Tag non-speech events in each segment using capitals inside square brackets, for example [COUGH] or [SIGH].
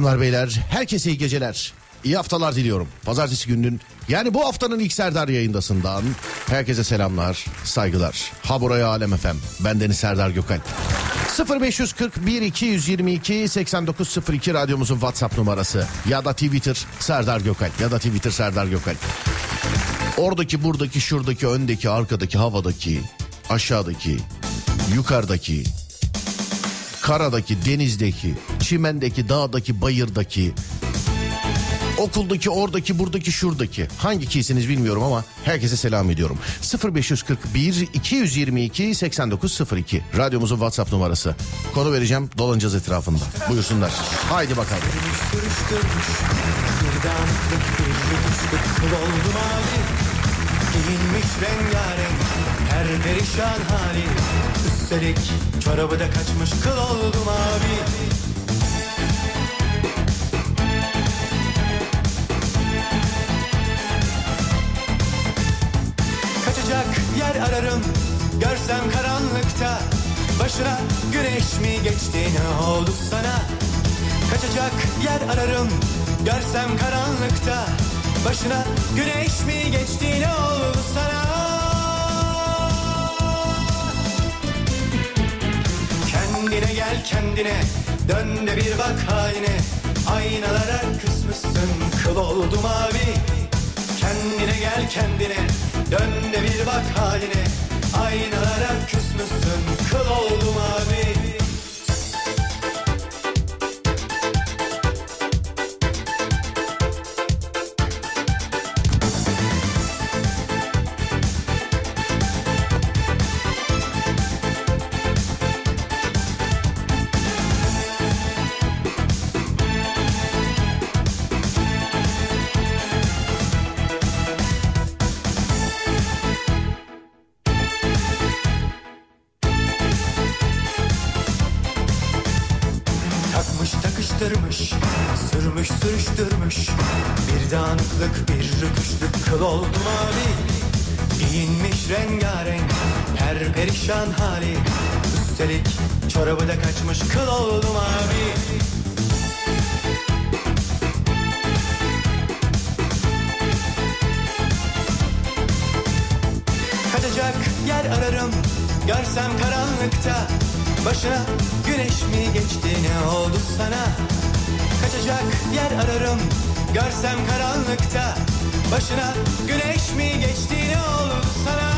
Hanımlar beyler herkese iyi geceler. İyi haftalar diliyorum. Pazartesi gününün yani bu haftanın ilk Serdar yayındasından herkese selamlar, saygılar. Ha buraya Alem Efem. Ben Deniz Serdar Gökalp. 0541 222 8902 radyomuzun WhatsApp numarası ya da Twitter Serdar Gökalp ya da Twitter Serdar Gökalp. Oradaki, buradaki, şuradaki, öndeki, arkadaki, havadaki, aşağıdaki, yukarıdaki, karadaki, denizdeki, çimendeki, dağdaki, bayırdaki, okuldaki, oradaki, buradaki, şuradaki hangi kiyseniz bilmiyorum ama herkese selam ediyorum. 0541 222 8902 radyomuzun WhatsApp numarası. Konu vereceğim dolanacağız etrafında. Buyursunlar. Haydi bakalım. Giyinmiş rengarenk her perişan hali Üstelik çorabı da kaçmış. Kıl oldu mavi Kaçacak yer ararım görsem karanlıkta. Başına güneş mi geçti ne oldu sana? Kaçacak yer ararım görsem karanlıkta. Başına güneş mi geçti ne oldu sana Kendine gel kendine. Dön de bir bak haline. Aynalara küsmüşsün. Kıl oldu mavi. Kendine gel kendine. Dön de bir bak haline. Aynalara küsmüşsün. Kıl oldu mavi Kaçacak yer ararım görsem karanlıkta Başına güneş mi geçti ne oldu sana Kaçacak yer ararım görsem karanlıkta Başına güneş mi geçti ne oldu sana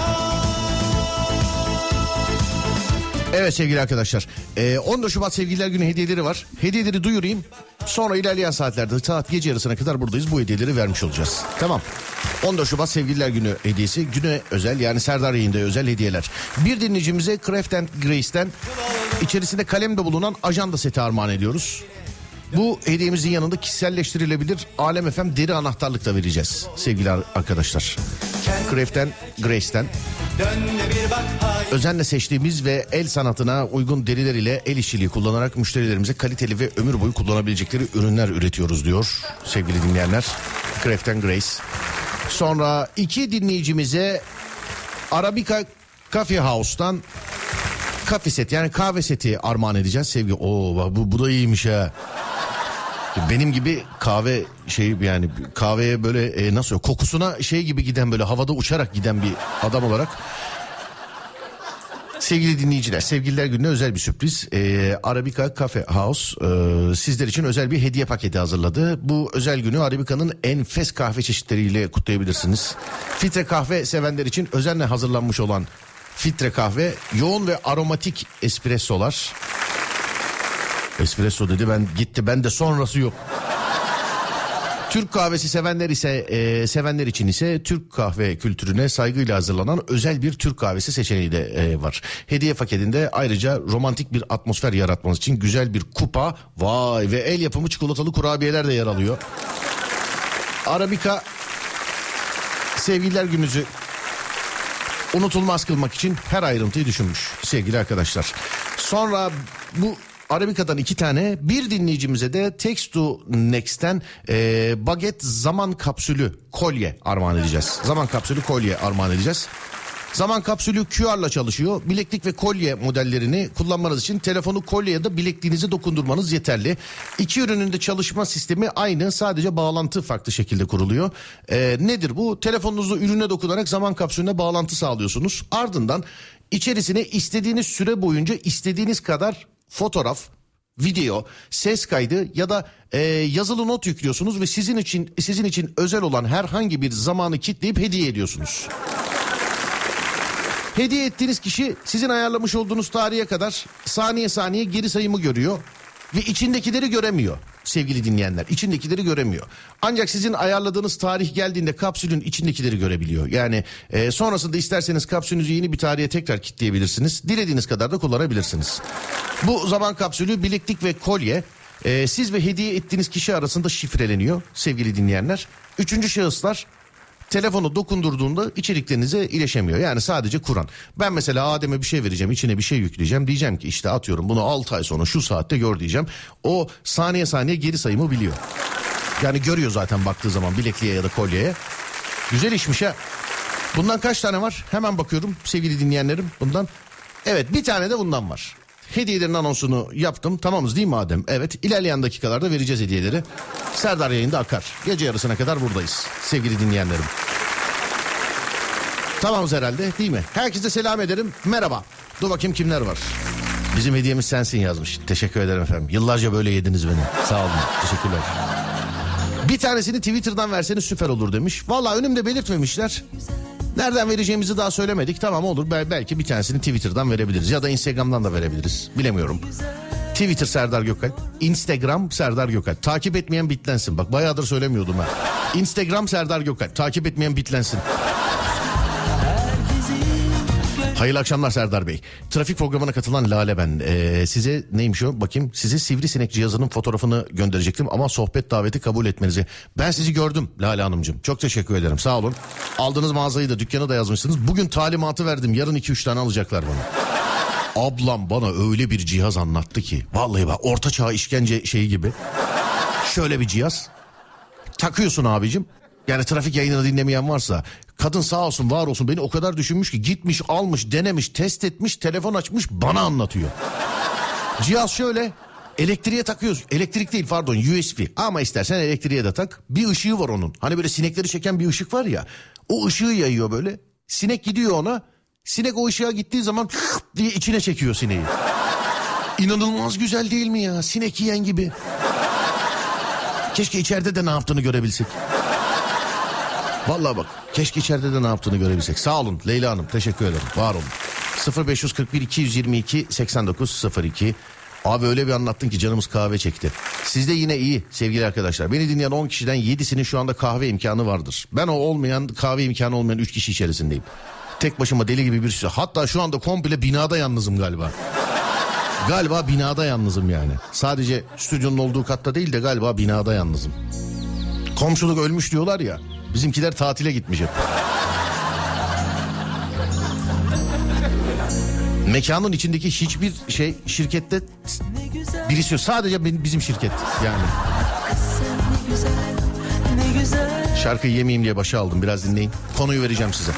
Evet sevgili arkadaşlar. Ee, 14 Şubat Sevgililer Günü hediyeleri var. Hediyeleri duyurayım. Sonra ilerleyen saatlerde saat gece yarısına kadar buradayız. Bu hediyeleri vermiş olacağız. Tamam. 14 Şubat Sevgililer Günü hediyesi. Güne özel yani Serdar yayında özel hediyeler. Bir dinleyicimize Craft and Grace'ten içerisinde kalemde bulunan ajanda seti armağan ediyoruz. Bu hediyemizin yanında kişiselleştirilebilir Alem FM deri anahtarlık da vereceğiz sevgili ar- arkadaşlar. Craft and Grace'ten Özenle seçtiğimiz ve el sanatına uygun deriler ile el işçiliği kullanarak müşterilerimize kaliteli ve ömür boyu kullanabilecekleri ürünler üretiyoruz diyor sevgili dinleyenler. Craft and Grace. Sonra iki dinleyicimize Arabica Coffee House'tan kafe seti yani kahve seti armağan edeceğiz sevgili. Oo bu, bu da iyiymiş ha. Benim gibi kahve şey yani kahveye böyle e, nasıl kokusuna şey gibi giden böyle havada uçarak giden bir adam olarak Sevgili dinleyiciler, sevgililer gününe özel bir sürpriz. Ee, Arabica Cafe House e, sizler için özel bir hediye paketi hazırladı. Bu özel günü Arabica'nın enfes kahve çeşitleriyle kutlayabilirsiniz. Filtre kahve sevenler için özenle hazırlanmış olan filtre kahve, yoğun ve aromatik espressolar. Espresso dedi ben gitti ben de sonrası yok. Türk kahvesi sevenler ise e, sevenler için ise Türk kahve kültürüne saygıyla hazırlanan özel bir Türk kahvesi seçeneği de e, var. Hediye paketinde ayrıca romantik bir atmosfer yaratmanız için güzel bir kupa, vay ve el yapımı çikolatalı kurabiyeler de yer alıyor. Arabica sevgililer gününüzü unutulmaz kılmak için her ayrıntıyı düşünmüş sevgili arkadaşlar. Sonra bu Arabica'dan iki tane bir dinleyicimize de Text to Next'ten e, baget zaman kapsülü kolye armağan edeceğiz. Zaman kapsülü kolye armağan edeceğiz. Zaman kapsülü QR'la çalışıyor. Bileklik ve kolye modellerini kullanmanız için telefonu kolye ya da bilekliğinize dokundurmanız yeterli. İki ürünün de çalışma sistemi aynı sadece bağlantı farklı şekilde kuruluyor. Ee, nedir bu? Telefonunuzu ürüne dokunarak zaman kapsülüne bağlantı sağlıyorsunuz. Ardından içerisine istediğiniz süre boyunca istediğiniz kadar fotoğraf, video, ses kaydı ya da e, yazılı not yüklüyorsunuz ve sizin için sizin için özel olan herhangi bir zamanı kitleyip hediye ediyorsunuz. Hediye ettiğiniz kişi sizin ayarlamış olduğunuz tarihe kadar saniye saniye geri sayımı görüyor ve içindekileri göremiyor sevgili dinleyenler. İçindekileri göremiyor. Ancak sizin ayarladığınız tarih geldiğinde kapsülün içindekileri görebiliyor. Yani e, sonrasında isterseniz kapsülünüzü yeni bir tarihe tekrar kilitleyebilirsiniz. Dilediğiniz kadar da kullanabilirsiniz. Bu zaman kapsülü bileklik ve kolye e, siz ve hediye ettiğiniz kişi arasında şifreleniyor sevgili dinleyenler. Üçüncü şahıslar telefonu dokundurduğunda içeriklerinize iletişemiyor. Yani sadece Kur'an. Ben mesela Adem'e bir şey vereceğim, içine bir şey yükleyeceğim. Diyeceğim ki işte atıyorum bunu 6 ay sonra şu saatte gör diyeceğim. O saniye saniye geri sayımı biliyor. Yani görüyor zaten baktığı zaman bilekliğe ya da kolyeye. Güzel işmiş ha. Bundan kaç tane var? Hemen bakıyorum sevgili dinleyenlerim bundan. Evet bir tane de bundan var. Hediyelerin anonsunu yaptım. Tamamız değil mi Adem? Evet. İlerleyen dakikalarda vereceğiz hediyeleri. Serdar yayında akar. Gece yarısına kadar buradayız. Sevgili dinleyenlerim. Tamamız herhalde değil mi? Herkese selam ederim. Merhaba. Dur bakayım kimler var. Bizim hediyemiz sensin yazmış. Teşekkür ederim efendim. Yıllarca böyle yediniz beni. Sağ olun. Teşekkürler. Bir tanesini Twitter'dan verseniz süper olur demiş. Valla önümde belirtmemişler. Nereden vereceğimizi daha söylemedik. Tamam olur belki bir tanesini Twitter'dan verebiliriz ya da Instagram'dan da verebiliriz. Bilemiyorum. Twitter Serdar Gökalp, Instagram Serdar Gökalp. Takip etmeyen bitlensin. Bak bayağıdır söylemiyordum ben. Instagram Serdar Gökalp. Takip etmeyen bitlensin. Hayırlı akşamlar Serdar Bey. Trafik programına katılan Lale ben. Ee, size neymiş o bakayım. Size sivrisinek cihazının fotoğrafını gönderecektim ama sohbet daveti kabul etmenizi. Ben sizi gördüm Lale Hanımcığım. Çok teşekkür ederim sağ olun. Aldığınız mağazayı da dükkanı da yazmışsınız. Bugün talimatı verdim. Yarın 2-3 tane alacaklar bana. Ablam bana öyle bir cihaz anlattı ki. Vallahi bak orta çağ işkence şeyi gibi. Şöyle bir cihaz. Takıyorsun abicim. Yani trafik yayınını dinlemeyen varsa kadın sağ olsun var olsun beni o kadar düşünmüş ki gitmiş almış denemiş test etmiş telefon açmış bana anlatıyor. [LAUGHS] Cihaz şöyle elektriğe takıyoruz elektrik değil pardon USB ama istersen elektriğe de tak bir ışığı var onun hani böyle sinekleri çeken bir ışık var ya o ışığı yayıyor böyle sinek gidiyor ona sinek o ışığa gittiği zaman [LAUGHS] diye içine çekiyor sineği. İnanılmaz güzel değil mi ya sinek yiyen gibi. Keşke içeride de ne yaptığını görebilsek. Vallahi bak keşke içeride de ne yaptığını görebilsek. Sağ olun Leyla Hanım teşekkür ederim var olun. 0541 222 8902 Abi öyle bir anlattın ki canımız kahve çekti. Sizde yine iyi sevgili arkadaşlar. Beni dinleyen 10 kişiden 7'sinin şu anda kahve imkanı vardır. Ben o olmayan kahve imkanı olmayan 3 kişi içerisindeyim. Tek başıma deli gibi bir şey. Hatta şu anda komple binada yalnızım galiba. Galiba binada yalnızım yani. Sadece stüdyonun olduğu katta değil de galiba binada yalnızım. Komşuluk ölmüş diyorlar ya. Bizimkiler tatile gitmiş hep. Mekanın içindeki hiçbir şey şirkette birisi yok. Sadece bizim şirket yani. Şarkıyı yemeyeyim diye başa aldım. Biraz dinleyin. Konuyu vereceğim size.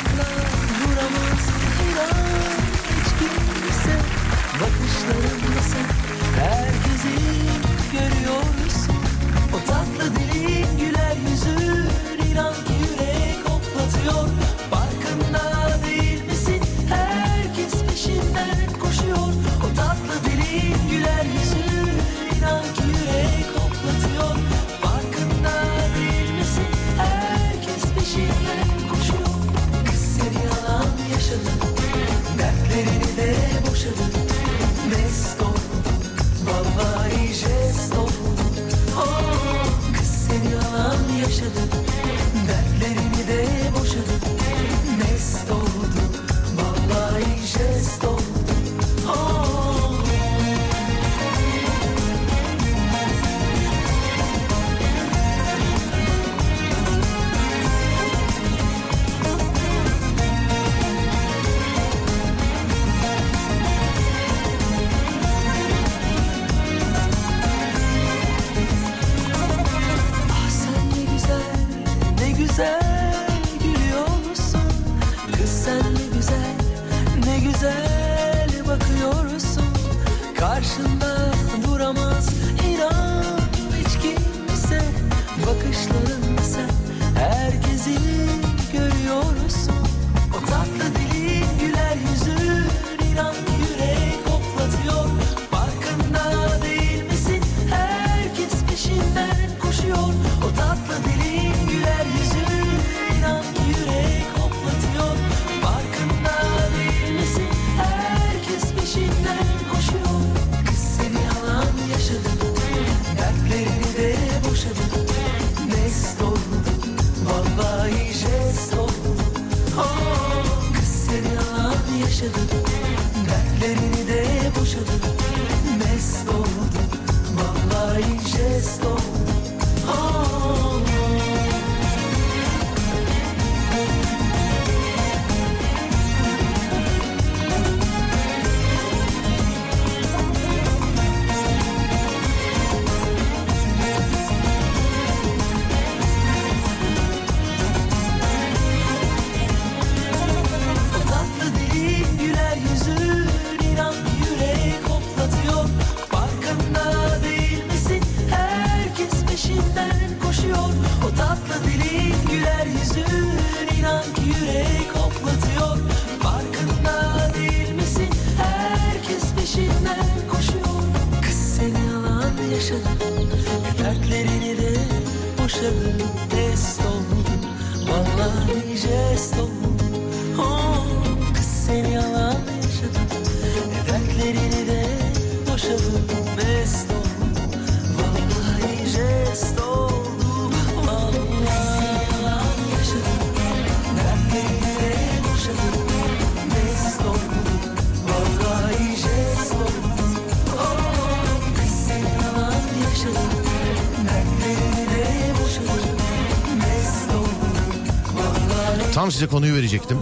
Size konuyu verecektim.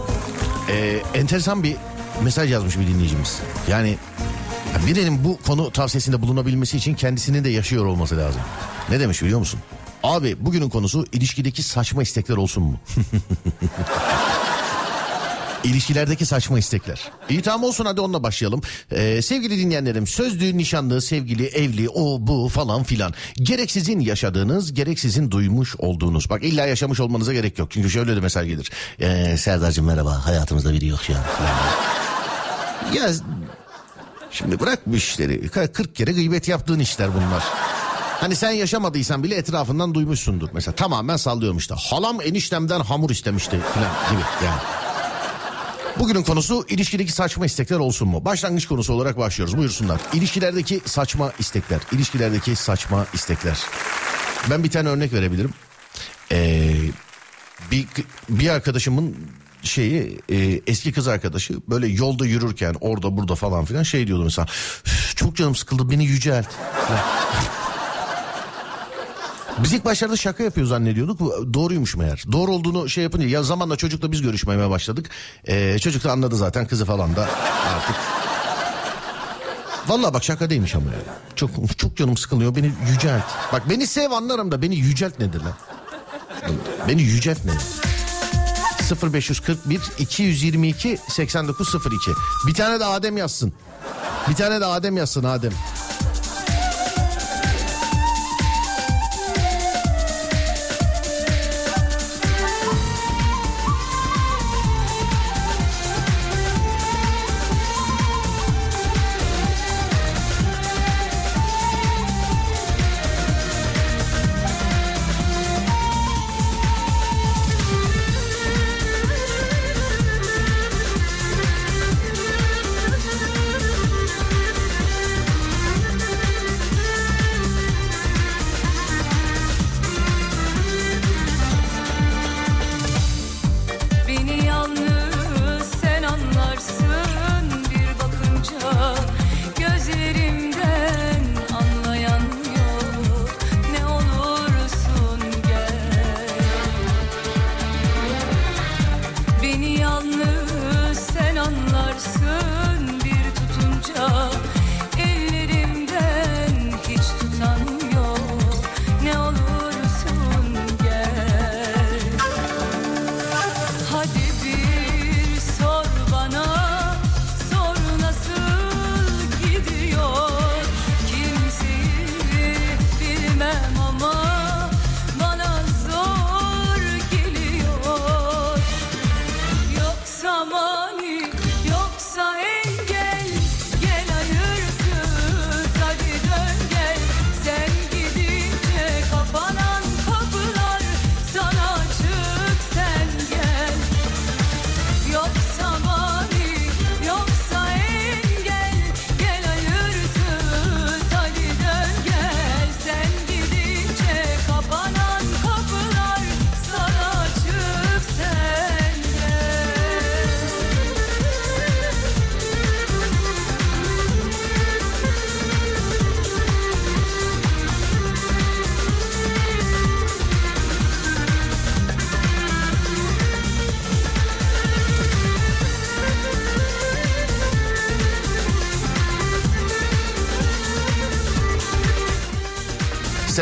Ee, enteresan bir mesaj yazmış bir dinleyicimiz. Yani ya birinin bu konu tavsiyesinde bulunabilmesi için kendisinin de yaşıyor olması lazım. Ne demiş biliyor musun? Abi bugünün konusu ilişkideki saçma istekler olsun mu? [LAUGHS] İlişkilerdeki saçma istekler. İyi tamam olsun hadi onunla başlayalım. Ee, sevgili dinleyenlerim sözlü, nişanlı, sevgili, evli, o bu falan filan. Gerek sizin yaşadığınız gerek sizin duymuş olduğunuz. Bak illa yaşamış olmanıza gerek yok. Çünkü şöyle de mesaj gelir. Ee, Serdar'cığım merhaba hayatımızda biri yok şu an. ya şimdi bırak bu işleri. 40 kere gıybet yaptığın işler bunlar. Hani sen yaşamadıysan bile etrafından duymuşsundur. Mesela tamamen sallıyorum işte. Halam eniştemden hamur istemişti falan gibi yani. Bugünün konusu ilişkideki saçma istekler olsun mu? Başlangıç konusu olarak başlıyoruz. Buyursunlar. İlişkilerdeki saçma istekler. İlişkilerdeki saçma istekler. Ben bir tane örnek verebilirim. Ee, bir, bir arkadaşımın şeyi e, eski kız arkadaşı böyle yolda yürürken orada burada falan filan şey diyordu mesela "Üf, çok canım sıkıldı beni yücelt. Biz ilk başlarda şaka yapıyor zannediyorduk. Bu doğruymuş meğer. Doğru olduğunu şey yapınca ya zamanla çocukla biz görüşmeye başladık. Ee, çocuk da anladı zaten kızı falan da artık. Vallahi bak şaka değilmiş ama ya. Çok çok canım sıkılıyor beni yücelt. Bak beni sev anlarım da beni yücelt nedir lan? Beni yücelt ne? 0541 222 8902 Bir tane de Adem yazsın. Bir tane de Adem yazsın Adem.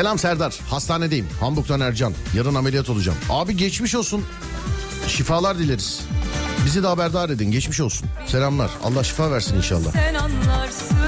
Selam Serdar. Hastanedeyim. Hamburg'dan Ercan. Yarın ameliyat olacağım. Abi geçmiş olsun. Şifalar dileriz. Bizi de haberdar edin. Geçmiş olsun. Selamlar. Allah şifa versin inşallah. Sen anlarsın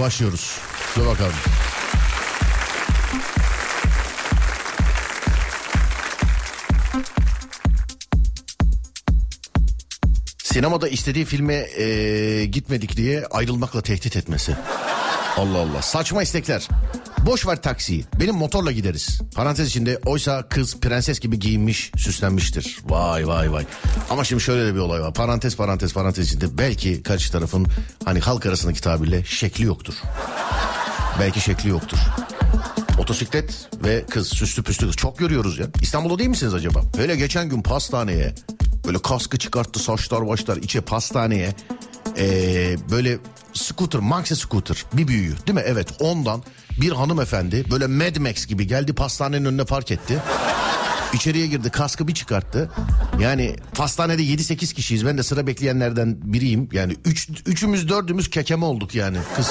başlıyoruz. Dur bakalım. Sinemada istediği filme eee, gitmedik diye ayrılmakla tehdit etmesi. Allah Allah. Saçma istekler. Boş ver taksiyi. Benim motorla gideriz. Parantez içinde oysa kız prenses gibi giyinmiş, süslenmiştir. Vay vay vay. Ama şimdi şöyle de bir olay var. Parantez parantez parantez içinde belki karşı tarafın hani halk arasındaki tabirle şekli yoktur. Belki şekli yoktur. Motosiklet ve kız süslü püslü kız. Çok görüyoruz ya. İstanbul'da değil misiniz acaba? Öyle geçen gün pastaneye böyle kaskı çıkarttı saçlar başlar içe pastaneye ee, böyle scooter maxi scooter bir büyüğü değil mi? Evet ondan bir hanımefendi böyle Mad Max gibi geldi pastanenin önüne park etti. İçeriye girdi kaskı bir çıkarttı. Yani pastanede 7-8 kişiyiz. Ben de sıra bekleyenlerden biriyim. Yani üç, üçümüz dördümüz kekeme olduk yani kız.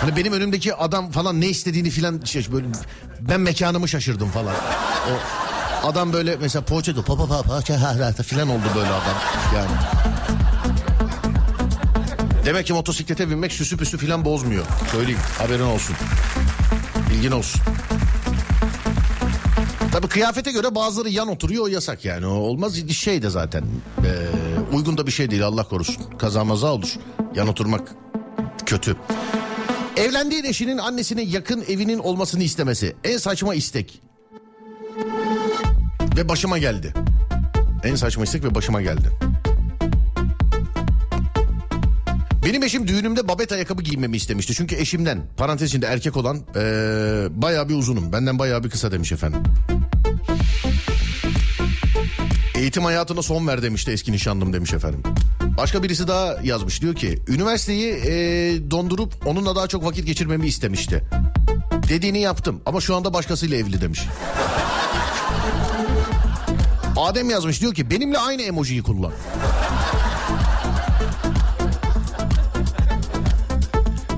Hani benim önümdeki adam falan ne istediğini filan şey böyle ben mekanımı şaşırdım falan. O adam böyle mesela poğaça pa pa pa ha, ha, filan oldu böyle adam yani. Demek ki motosiklete binmek süsü püsü filan bozmuyor. Söyleyeyim haberin olsun. Bilgin olsun. Tabii kıyafete göre bazıları yan oturuyor o yasak yani. O olmaz şey de zaten. Ee, uygun da bir şey değil Allah korusun. Kaza maza olur. Yan oturmak kötü. Evlendiğin eşinin annesine yakın evinin olmasını istemesi. En saçma istek. Ve başıma geldi. En saçma istek ve başıma geldi. Benim eşim düğünümde babet ayakkabı giymemi istemişti. Çünkü eşimden parantez içinde erkek olan ee, bayağı bir uzunum. Benden bayağı bir kısa demiş efendim. Eğitim hayatına son ver demişti eski nişanlım demiş efendim. Başka birisi daha yazmış diyor ki üniversiteyi ee, dondurup onunla daha çok vakit geçirmemi istemişti. Dediğini yaptım ama şu anda başkasıyla evli demiş. Adem yazmış diyor ki benimle aynı emojiyi kullan.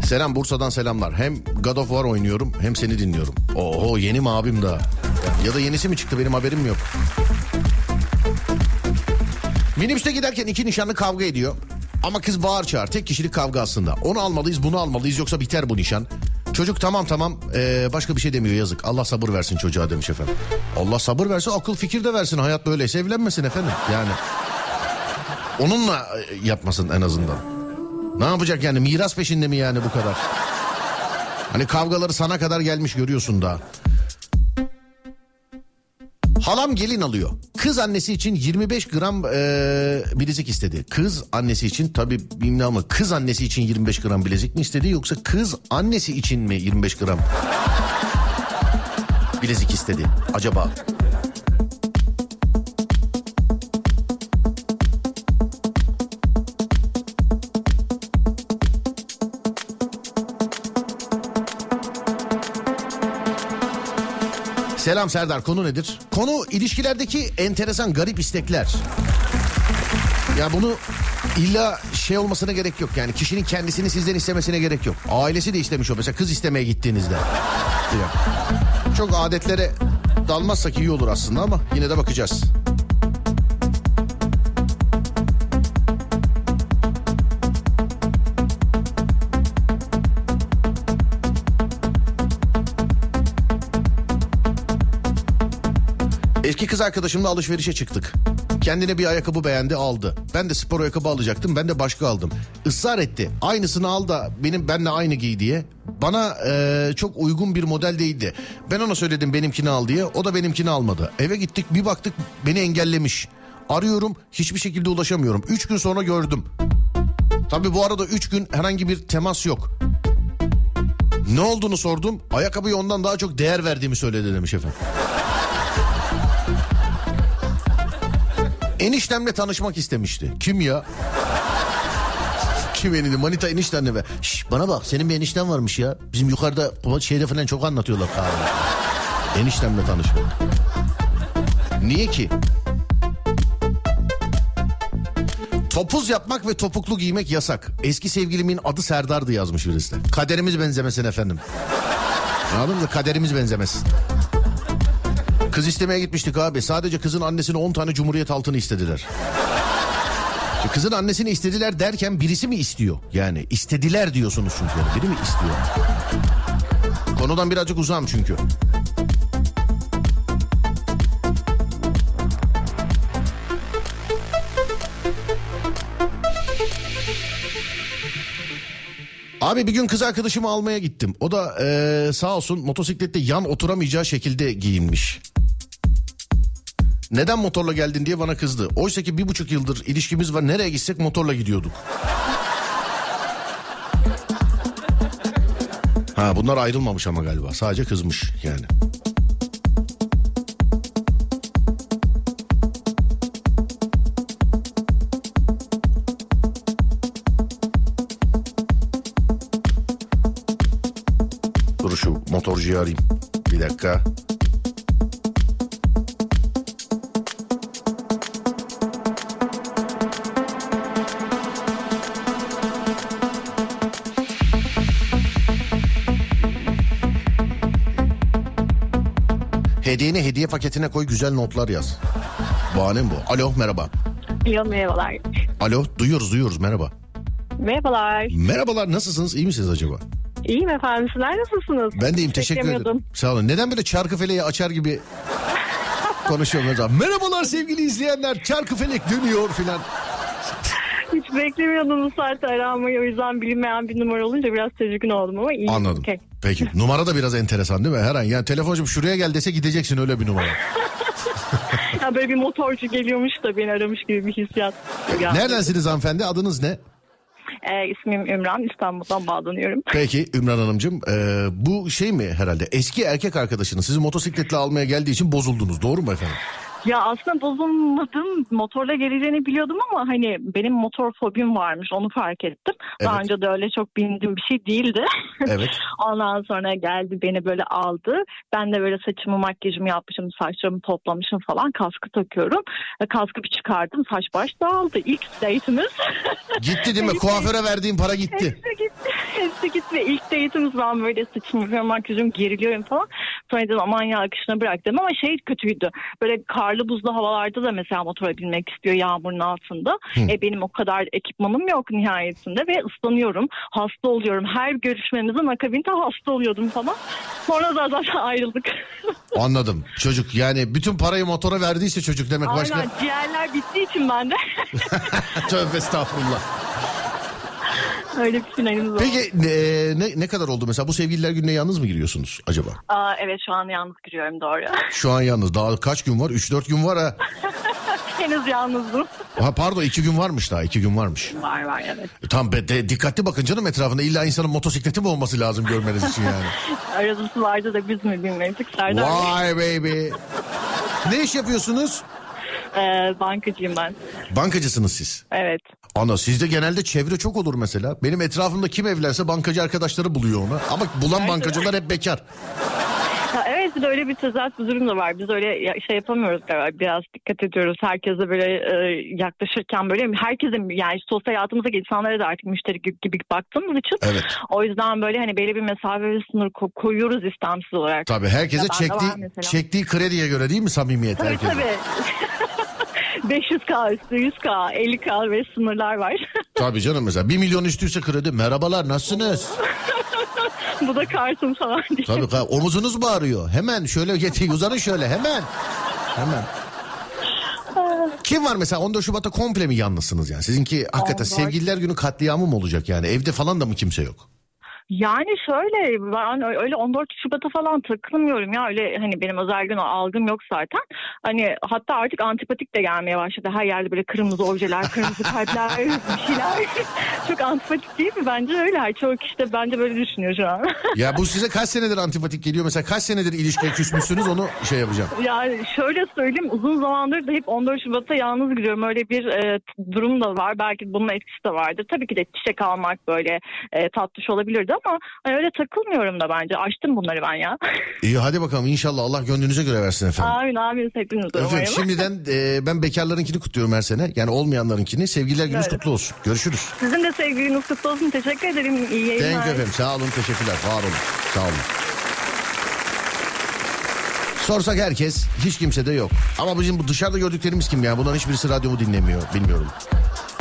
Selam Bursa'dan selamlar. Hem God of War oynuyorum hem seni dinliyorum. Oho yeni mi abim daha? Ya da yenisi mi çıktı benim haberim yok. Minibüste giderken iki nişanlı kavga ediyor. Ama kız bağır çağır tek kişilik kavga aslında. Onu almalıyız bunu almalıyız yoksa biter bu nişan. Çocuk tamam tamam ee, başka bir şey demiyor yazık. Allah sabır versin çocuğa demiş efendim. Allah sabır versin akıl fikir de versin. Hayat böyleyse evlenmesin efendim yani. Onunla e, yapmasın en azından. Ne yapacak yani miras peşinde mi yani bu kadar? Hani kavgaları sana kadar gelmiş görüyorsun da. Halam gelin alıyor. Kız annesi için 25 gram e, bilezik istedi. Kız annesi için tabii bilmem ama kız annesi için 25 gram bilezik mi istedi yoksa kız annesi için mi 25 gram bilezik istedi acaba? Selam Serdar konu nedir? Konu ilişkilerdeki enteresan garip istekler. Ya bunu illa şey olmasına gerek yok. Yani kişinin kendisini sizden istemesine gerek yok. Ailesi de istemiş o. Mesela kız istemeye gittiğinizde. Çok adetlere dalmazsak iyi olur aslında ama yine de bakacağız. Eski kız arkadaşımla alışverişe çıktık. Kendine bir ayakkabı beğendi aldı. Ben de spor ayakkabı alacaktım. Ben de başka aldım. Israr etti. Aynısını al da benim benle aynı giy diye. Bana eee, çok uygun bir model değildi. Ben ona söyledim benimkini al diye. O da benimkini almadı. Eve gittik bir baktık beni engellemiş. Arıyorum hiçbir şekilde ulaşamıyorum. Üç gün sonra gördüm. Tabii bu arada üç gün herhangi bir temas yok. Ne olduğunu sordum. Ayakkabıya ondan daha çok değer verdiğimi söyledi demiş efendim. Eniştemle tanışmak istemişti. Kim ya? Kim enişte? Manita eniştenle be. Şş, bana bak senin bir enişten varmış ya. Bizim yukarıda şeyde falan çok anlatıyorlar kahvede. Eniştemle tanışmak. Niye ki? Topuz yapmak ve topuklu giymek yasak. Eski sevgilimin adı Serdar'dı yazmış birisi. de. Kaderimiz benzemesin efendim. Anladın mı? Kaderimiz benzemesin. Kız istemeye gitmiştik abi. Sadece kızın annesine 10 tane cumhuriyet altını istediler. E, Kızın annesini istediler derken birisi mi istiyor? Yani istediler diyorsunuz çünkü. Yani. Biri mi istiyor? Konudan birazcık uzağım çünkü. Abi bir gün kız arkadaşımı almaya gittim. O da eee, sağ olsun motosiklette yan oturamayacağı şekilde giyinmiş. Neden motorla geldin diye bana kızdı. Oysa ki bir buçuk yıldır ilişkimiz var. Nereye gitsek motorla gidiyorduk. [LAUGHS] Ha bunlar ayrılmamış ama galiba. Sadece kızmış yani. Dur şu motorcuyu arayayım. Bir dakika. Hediye paketine koy güzel notlar yaz. Bahanem bu. Alo merhaba. Alo merhabalar. Alo duyuyoruz duyuyoruz merhaba. Merhabalar. Merhabalar nasılsınız iyi misiniz acaba? İyiyim efendim. Sizler nasılsınız? Ben deyim teşekkür ederim. Sağ olun. Neden böyle çarkıfeleği açar gibi [LAUGHS] konuşuyorum hocam. Merhabalar sevgili izleyenler. Çarkıfelek dönüyor filan. Hiç beklemiyordum bu saatte aramayı. O yüzden bilinmeyen bir numara olunca biraz tedirgin oldum ama iyi. Anladım. Okey. Peki numara da biraz enteresan değil mi? Her an yani telefoncum şuraya gel dese gideceksin öyle bir numara. [LAUGHS] Ya böyle bir motorcu geliyormuş da beni aramış gibi bir hissiyat. geldi. Neredensiniz hanımefendi adınız ne? Ee, ismim Ümran. İstanbul'dan bağlanıyorum. Peki Ümran Hanımcığım e, bu şey mi herhalde eski erkek arkadaşınız sizi motosikletle almaya geldiği için bozuldunuz doğru mu efendim? Ya aslında bozulmadım. Motorla geleceğini biliyordum ama hani benim motor fobim varmış. Onu fark ettim. Daha Evet. önce de öyle çok bindiğim bir şey değildi. Evet. [LAUGHS] Ondan sonra geldi beni böyle aldı. Ben de böyle saçımı makyajımı yapmışım, saçlarımı toplamışım falan. Kaskı takıyorum. E, Kaskı bir çıkardım. Saç baş dağıldı. İlk date'imiz. [LAUGHS] Gitti değil mi? Kuaföre verdiğim para gitti. Hepsi gitti. Hepsi gitti. Ve ilk date'imiz ben böyle saçımı yapıyorum, makyajımı geriliyorum falan. Sonra dedim aman ya akışına bırak dedim ama şey kötüydü. Böyle karlı buzlu havalarda da mesela motora binmek istiyor yağmurun altında. E benim o kadar ekipmanım yok nihayetinde ve ıslanıyorum. Hasta oluyorum. Her görüşmemizin akabinde hasta oluyordum falan. Sonra da zaten ayrıldık. [LAUGHS] Anladım. Çocuk yani bütün parayı motora verdiyse çocuk demek başka. Aynen ciğerler bittiği için ben de. [LAUGHS] Tövbe estağfurullah. Öyle bir finalimiz oldu. Peki e, ne, ne kadar oldu mesela bu sevgililer gününe yalnız mı giriyorsunuz acaba? Aa, evet şu an yalnız giriyorum doğru. [LAUGHS] Şu an yalnız daha kaç gün var? 3-4 gün var ha. [LAUGHS] Henüz yalnızım. ha. Pardon 2 gün varmış daha 2 gün varmış. Var var evet. E, Tam be, de, dikkatli bakın canım etrafında illa insanın motosikleti mi olması lazım görmeniz için yani. [LAUGHS] Arası vardı da biz mi bilmedik Serdar. Vay baby. Ne iş yapıyorsunuz? Ee, bankacıyım ben. Bankacısınız siz. Evet. Ana sizde genelde çevre çok olur mesela. Benim etrafımda kim evlense bankacı arkadaşları buluyor onu. Ama bulan bankacılar hep bekar. Ha, evet öyle bir tezat bir durum da var. Biz öyle şey yapamıyoruz galiba. Biraz dikkat ediyoruz. Herkese böyle e, yaklaşırken böyle herkesin yani sosyal hayatımızdaki insanlara da artık müşteri gibi, gibi baktığımız için Evet. o yüzden böyle hani belli bir mesafe ve sınır ko- koyuyoruz istemsiz olarak. Tabii herkese Ya çektiği, çektiği krediye göre değil mi samimiyet Tabii herkesin? tabii. 500k üstü 100k 50k ve sınırlar var. [LAUGHS] Tabii canım mesela 1 milyon üstüyse kredi merhabalar nasılsınız? Bu da kartım falan diye. Tabii ka- omuzunuz mu ağrıyor? Hemen şöyle getir uzanın şöyle hemen. Hemen. Kim var mesela 14 Şubat'ta komple mi yalnızsınız yani? Sizinki hakikaten 14. sevgililer günü katliamı mı olacak yani? Evde falan da mı kimse yok? Yani şöyle ben öyle 14 Şubat'a falan takılmıyorum ya öyle hani benim özel gün algım yok zaten. Hani hatta artık antipatik de gelmeye başladı. Her yerde böyle kırmızı objeler, kırmızı kalpler, bir şeyler. [LAUGHS] Çok antipatik değil mi? Bence öyle. Çoğu kişi de bence böyle düşünüyor şu an. [LAUGHS] Ya bu size kaç senedir antipatik geliyor? Mesela kaç senedir ilişkiye küsmüşsünüz onu şey yapacağım. Yani şöyle söyleyeyim uzun zamandır da hep 14 Şubat'a yalnız gidiyorum. Öyle bir e, durum da var. Belki bunun etkisi de vardır. Tabii ki de çiçek almak böyle e, tatlış olabilirdi ama hani öyle takılmıyorum da bence. Açtım bunları ben ya. [LAUGHS] İyi hadi bakalım inşallah Allah gönlünüze göre versin efendim. amin amin hepiniz Efendim umarım. şimdiden [LAUGHS] e, ben bekarlarınkini kutluyorum her sene. Yani olmayanlarınkini. Sevgililer gününüz kutlu olsun. Görüşürüz. Sizin de sevgiliniz kutlu olsun. Teşekkür ederim. İyi yayınlar. Thank you efendim. Sağ olun teşekkürler. Var olun. Sağ olun. Sorsak herkes hiç kimse de yok. Ama bizim bu dışarıda gördüklerimiz kim ya? Bunların hiçbirisi radyomu dinlemiyor. Bilmiyorum.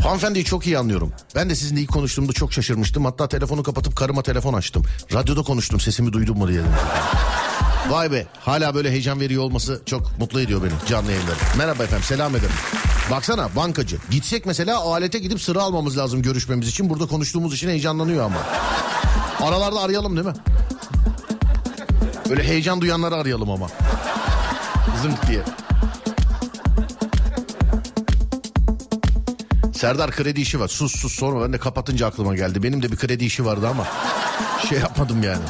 Hanımefendiyi çok iyi anlıyorum. Ben de sizinle ilk konuştuğumda çok şaşırmıştım. Hatta telefonu kapatıp karıma telefon açtım. Radyoda konuştum sesimi duydun mu diye. Vay be hala böyle heyecan veriyor olması çok mutlu ediyor beni canlı yayınları. Merhaba efendim selam ederim. Baksana bankacı. Gitsek mesela alete gidip sıra almamız lazım görüşmemiz için. Burada konuştuğumuz için heyecanlanıyor ama. Aralarda arayalım değil mi? Böyle heyecan duyanları arayalım ama. Zınk diye. Serdar kredi işi var. Sus sus sorma. Ben de kapatınca aklıma geldi. Benim de bir kredi işi vardı ama [LAUGHS] şey yapmadım yani.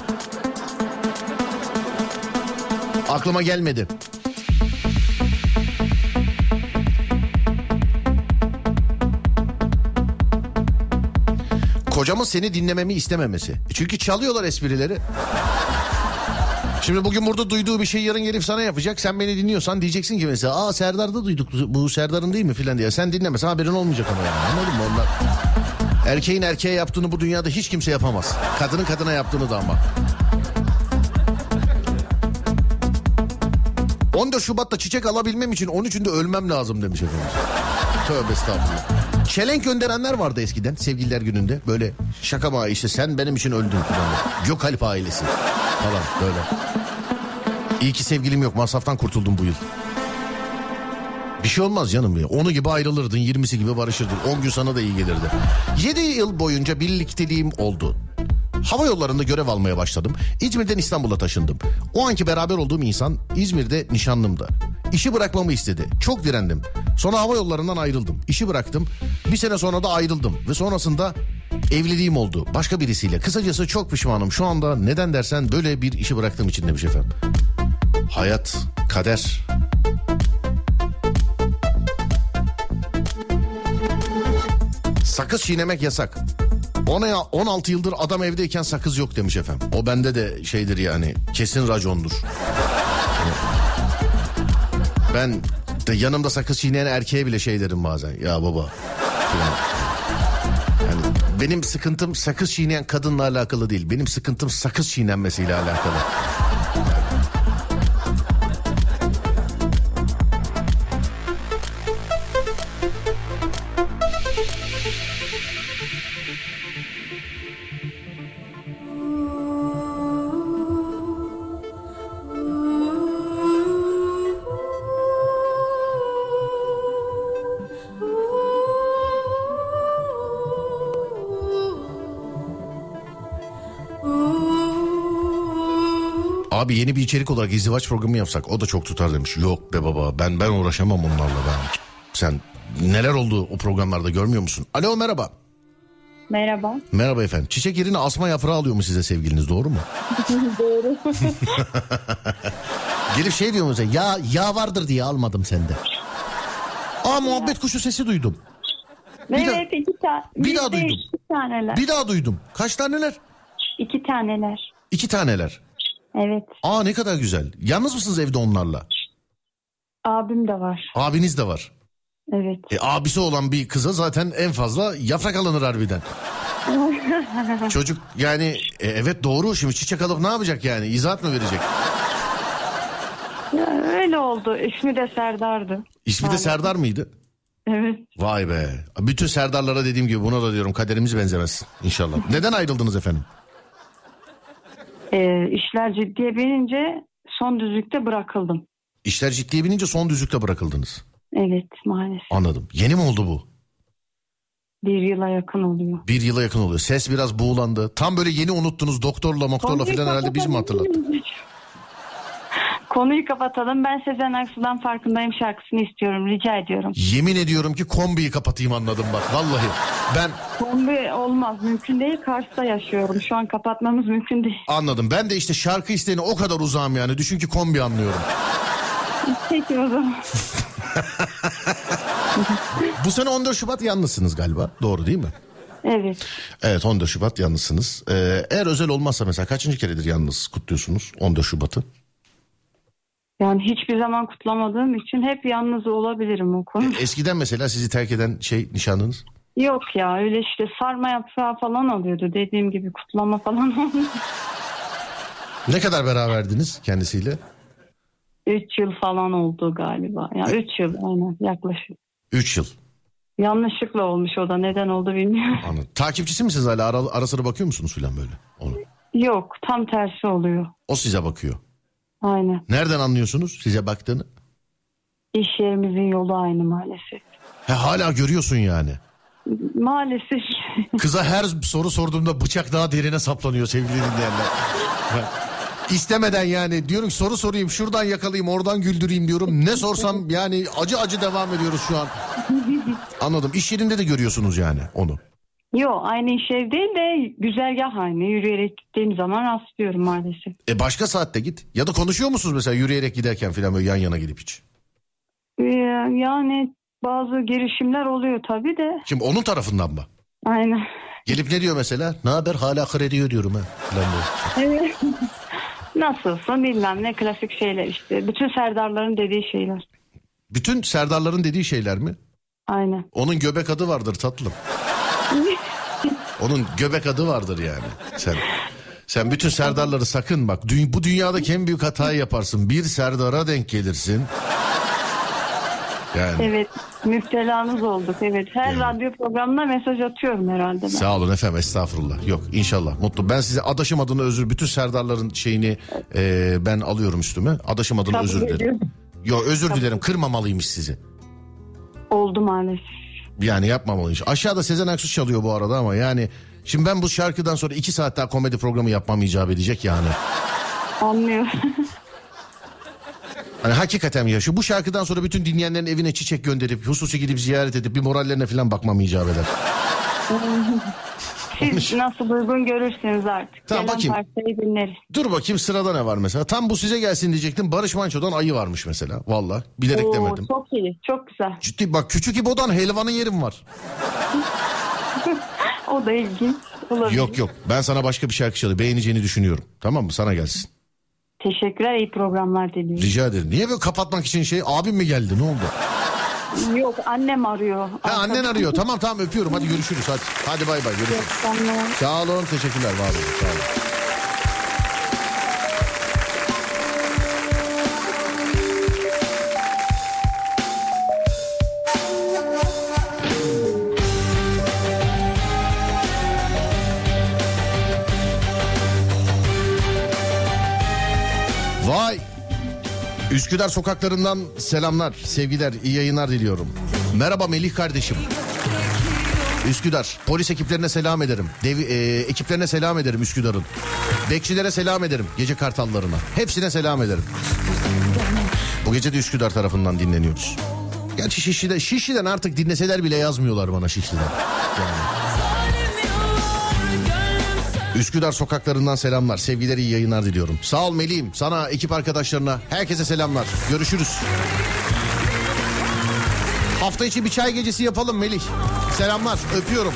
Aklıma gelmedi. Kocamın seni dinlememi istememesi. Çünkü çalıyorlar esprileri. Şimdi bugün burada duyduğu bir şey yarın gelip sana yapacak. Sen beni dinliyorsan diyeceksin ki mesela aa Serdar'da duyduk bu Serdar'ın değil mi filan diye. Sen dinlemesen haberin olmayacak ama yani anladın mı onlar? Erkeğin erkeğe yaptığını bu dünyada hiç kimse yapamaz. Kadının kadına yaptığını da ama. 14 Şubat'ta çiçek alabilmem için 13'ünde ölmem lazım demiş efendim. Tövbe estağfurullah. Çelenk gönderenler vardı eskiden sevgililer gününde. Böyle şaka mı işte sen benim için öldün. Gökalp ailesi falan böyle. İyi ki sevgilim yok masraftan kurtuldum bu yıl. Bir şey olmaz canım ya. Onu gibi ayrılırdın, 20'si gibi barışırdın. 10 gün sana da iyi gelirdi. 7 yıl boyunca birlikteliğim oldu. Hava yollarında görev almaya başladım. İzmir'den İstanbul'a taşındım. O anki beraber olduğum insan İzmir'de nişanlımdı. İşi bırakmamı istedi. Çok direndim. Sonra hava yollarından ayrıldım. İşi bıraktım. Bir sene sonra da ayrıldım. Ve sonrasında evliliğim oldu. Başka birisiyle. Kısacası çok pişmanım. Şu anda neden dersen böyle bir işi bıraktığım için demiş efendim. Hayat, kader. Sakız çiğnemek yasak. Ona ya 16 yıldır adam evdeyken sakız yok demiş efendim. O bende de şeydir yani kesin racondur. Ben de yanımda sakız çiğneyen erkeğe bile şey derim bazen. Ya baba. Yani benim sıkıntım sakız çiğneyen kadınla alakalı değil. Benim sıkıntım sakız çiğnenmesiyle alakalı. Abi yeni bir içerik olarak izdivaç programı yapsak o da çok tutar demiş. Yok be baba ben ben uğraşamam onlarla ben. Sen neler oldu o programlarda görmüyor musun? Alo merhaba. Merhaba. Merhaba efendim. Çiçek yerine asma yaprağı alıyor mu size sevgiliniz doğru mu? [LAUGHS] Doğru. [LAUGHS] Gelip şey diyor mesela ya yağ vardır diye almadım sende. Aa muhabbet kuşu sesi duydum. evet daha- iki tane. bir daha duydum. İki taneler. Bir daha duydum. Kaç taneler? İki taneler. İki taneler. Evet. Aa ne kadar güzel. Yalnız mısınız evde onlarla? Abim de var. Abiniz de var. Evet. E, abisi olan bir kıza zaten en fazla yaprak alınır harbiden. [LAUGHS] Çocuk yani e, evet doğru şimdi çiçek alıp ne yapacak yani izahat mı verecek? Ya, öyle oldu. İsmi de Serdar'dı. İsmi de. Serdar mıydı? Evet. Vay be. Bütün Serdarlara dediğim gibi buna da diyorum kaderimiz benzemez inşallah. Neden ayrıldınız efendim? Ee, işler ciddiye binince son düzlükte bırakıldım. İşler ciddiye binince son düzlükte bırakıldınız. Evet maalesef. Anladım. Yeni mi oldu bu? Bir yıla yakın oluyor. Bir yıla yakın oluyor. Ses biraz buğulandı. Tam böyle yeni unuttunuz doktorla moktorla filan herhalde biz mi hatırlattık? Konuyu kapatalım. Ben Sezen Aksu'dan farkındayım şarkısını istiyorum. Rica ediyorum. Yemin ediyorum ki kombiyi kapatayım anladım bak vallahi. Ben Kombi olmaz. Mümkün değil. Kars'ta yaşıyorum. Şu an kapatmamız mümkün değil. anladım. Ben de işte şarkı isteğine o kadar uzağım yani. Düşün ki kombi anlıyorum. Peki o zaman. Bu sene 14 Şubat yalnızsınız galiba. Doğru değil mi? Evet. Evet 14 Şubat yalnızsınız. Ee, eğer özel olmazsa mesela kaçıncı keredir yalnız kutluyorsunuz 14 Şubat'ı? Yani hiçbir zaman kutlamadığım için hep yalnız olabilirim o konu. Eskiden mesela sizi terk eden şey nişanlınız? Yok ya öyle işte sarma yaprağı falan alıyordu. Dediğim gibi kutlama falan [LAUGHS] olmuyor. Ne kadar beraberdiniz kendisiyle? 3 yıl falan oldu galiba. Ya 3 yıl aynen yaklaşık. 3 yıl. Yanlışlıkla olmuş o da neden oldu bilmiyorum. [LAUGHS] Anladım. Takipçisi misiniz hala? Ara, ara sıra bakıyor musunuz filan böyle? Onu. Yok tam tersi oluyor. O size bakıyor. Aynen. Nereden anlıyorsunuz size baktığını? İş yerimizin yolu aynı maalesef. He, hala görüyorsun yani. Maalesef. [LAUGHS] Kıza her soru sorduğumda bıçak daha derine saplanıyor sevgili dinleyenler. İstemeden yani diyorum ki soru sorayım şuradan yakalayayım oradan güldüreyim diyorum. Ne sorsam yani acı acı devam ediyoruz şu an. [LAUGHS] Anladım. İş yerinde de görüyorsunuz yani onu. Yok aynı iş ev değil de güzergah aynı. Yürüyerek gittiğim zaman rastlıyorum maalesef. E başka saatte git. Ya da konuşuyor musunuz mesela yürüyerek giderken falan böyle yan yana gidip hiç? Ee, yani bazı girişimler oluyor tabii de. Şimdi onun tarafından mı? Aynen. Gelip ne diyor mesela? Ne haber hala kredi ödüyorum ha. Falan. Evet. [LAUGHS] Nasılsın bilmem ne klasik şeyler işte. Bütün Serdarların dediği şeyler. Bütün Serdarların dediği şeyler mi? Aynen. Onun göbek adı vardır tatlım. [LAUGHS] Onun göbek adı vardır yani. Sen sen bütün Serdarları sakın bak. Dü- bu dünyadaki en büyük hatayı yaparsın. Bir Serdar'a denk gelirsin. Yani Evet müptelanız olduk evet. Her radyo programına mesaj atıyorum herhalde ben. sağ olun efendim estağfurullah. Yok inşallah mutlu. Ben size adaşım adına özür bütün Serdarların şeyini e, ben alıyorum üstüme. Adaşım adına Kabul özür dilerim. Yok özür dilerim kırmamalıymış sizi. Oldu maalesef. Yani yapmamalıymış. Aşağıda Sezen Aksu çalıyor bu arada ama yani şimdi ben bu şarkıdan sonra iki saat daha komedi programı yapmam icap edecek yani. Anlıyorum. [LAUGHS] Hani hakikaten ya şu bu şarkıdan sonra bütün dinleyenlerin evine çiçek gönderip hususi gidip ziyaret edip bir morallerine falan bakmam icap eder. Siz nasıl uygun görürsünüz artık. Tamam, Gelen bakayım. parçayı dinleriz. Dur bakayım sırada ne var mesela. Tam bu size gelsin diyecektim. Barış Manço'dan ayı varmış mesela. Valla bilerek Oo, demedim. çok iyi çok güzel. Ciddi bak küçük İbo'dan helvanın yerim var. [LAUGHS] O da ilginç. Olabilir. Yok yok ben sana başka bir şarkı çalayım. Beğeneceğini düşünüyorum. Tamam mı sana gelsin. Teşekkürler iyi programlar diliyorum. Rica ederim. Niye böyle kapatmak için şey abim mi geldi ne oldu? Yok annem arıyor. Ha annen arıyor. Tamam tamam öpüyorum. Hadi görüşürüz. Hadi. Hadi bay bay. Görüşürüz. Sağ olun. Teşekkürler. Var olun. Sağ olun. Üsküdar sokaklarından selamlar, sevgiler, iyi yayınlar diliyorum. Merhaba Melih kardeşim. Üsküdar. Polis ekiplerine selam ederim. Dev, e, ekiplerine selam ederim Üsküdar'ın. Bekçilere selam ederim. Gece kartallarına. Hepsine selam ederim. Bu gece de Üsküdar tarafından dinleniyoruz. Gerçi Şişli'de, Şişli'den artık dinleseler bile yazmıyorlar bana Şişli'den. Yani. Üsküdar sokaklarından selamlar. Sevgiler iyi yayınlar diliyorum. Sağ ol Melih'im. Sana, ekip arkadaşlarına, herkese selamlar. Görüşürüz. Hafta içi bir çay gecesi yapalım Melih. Selamlar. Öpüyorum.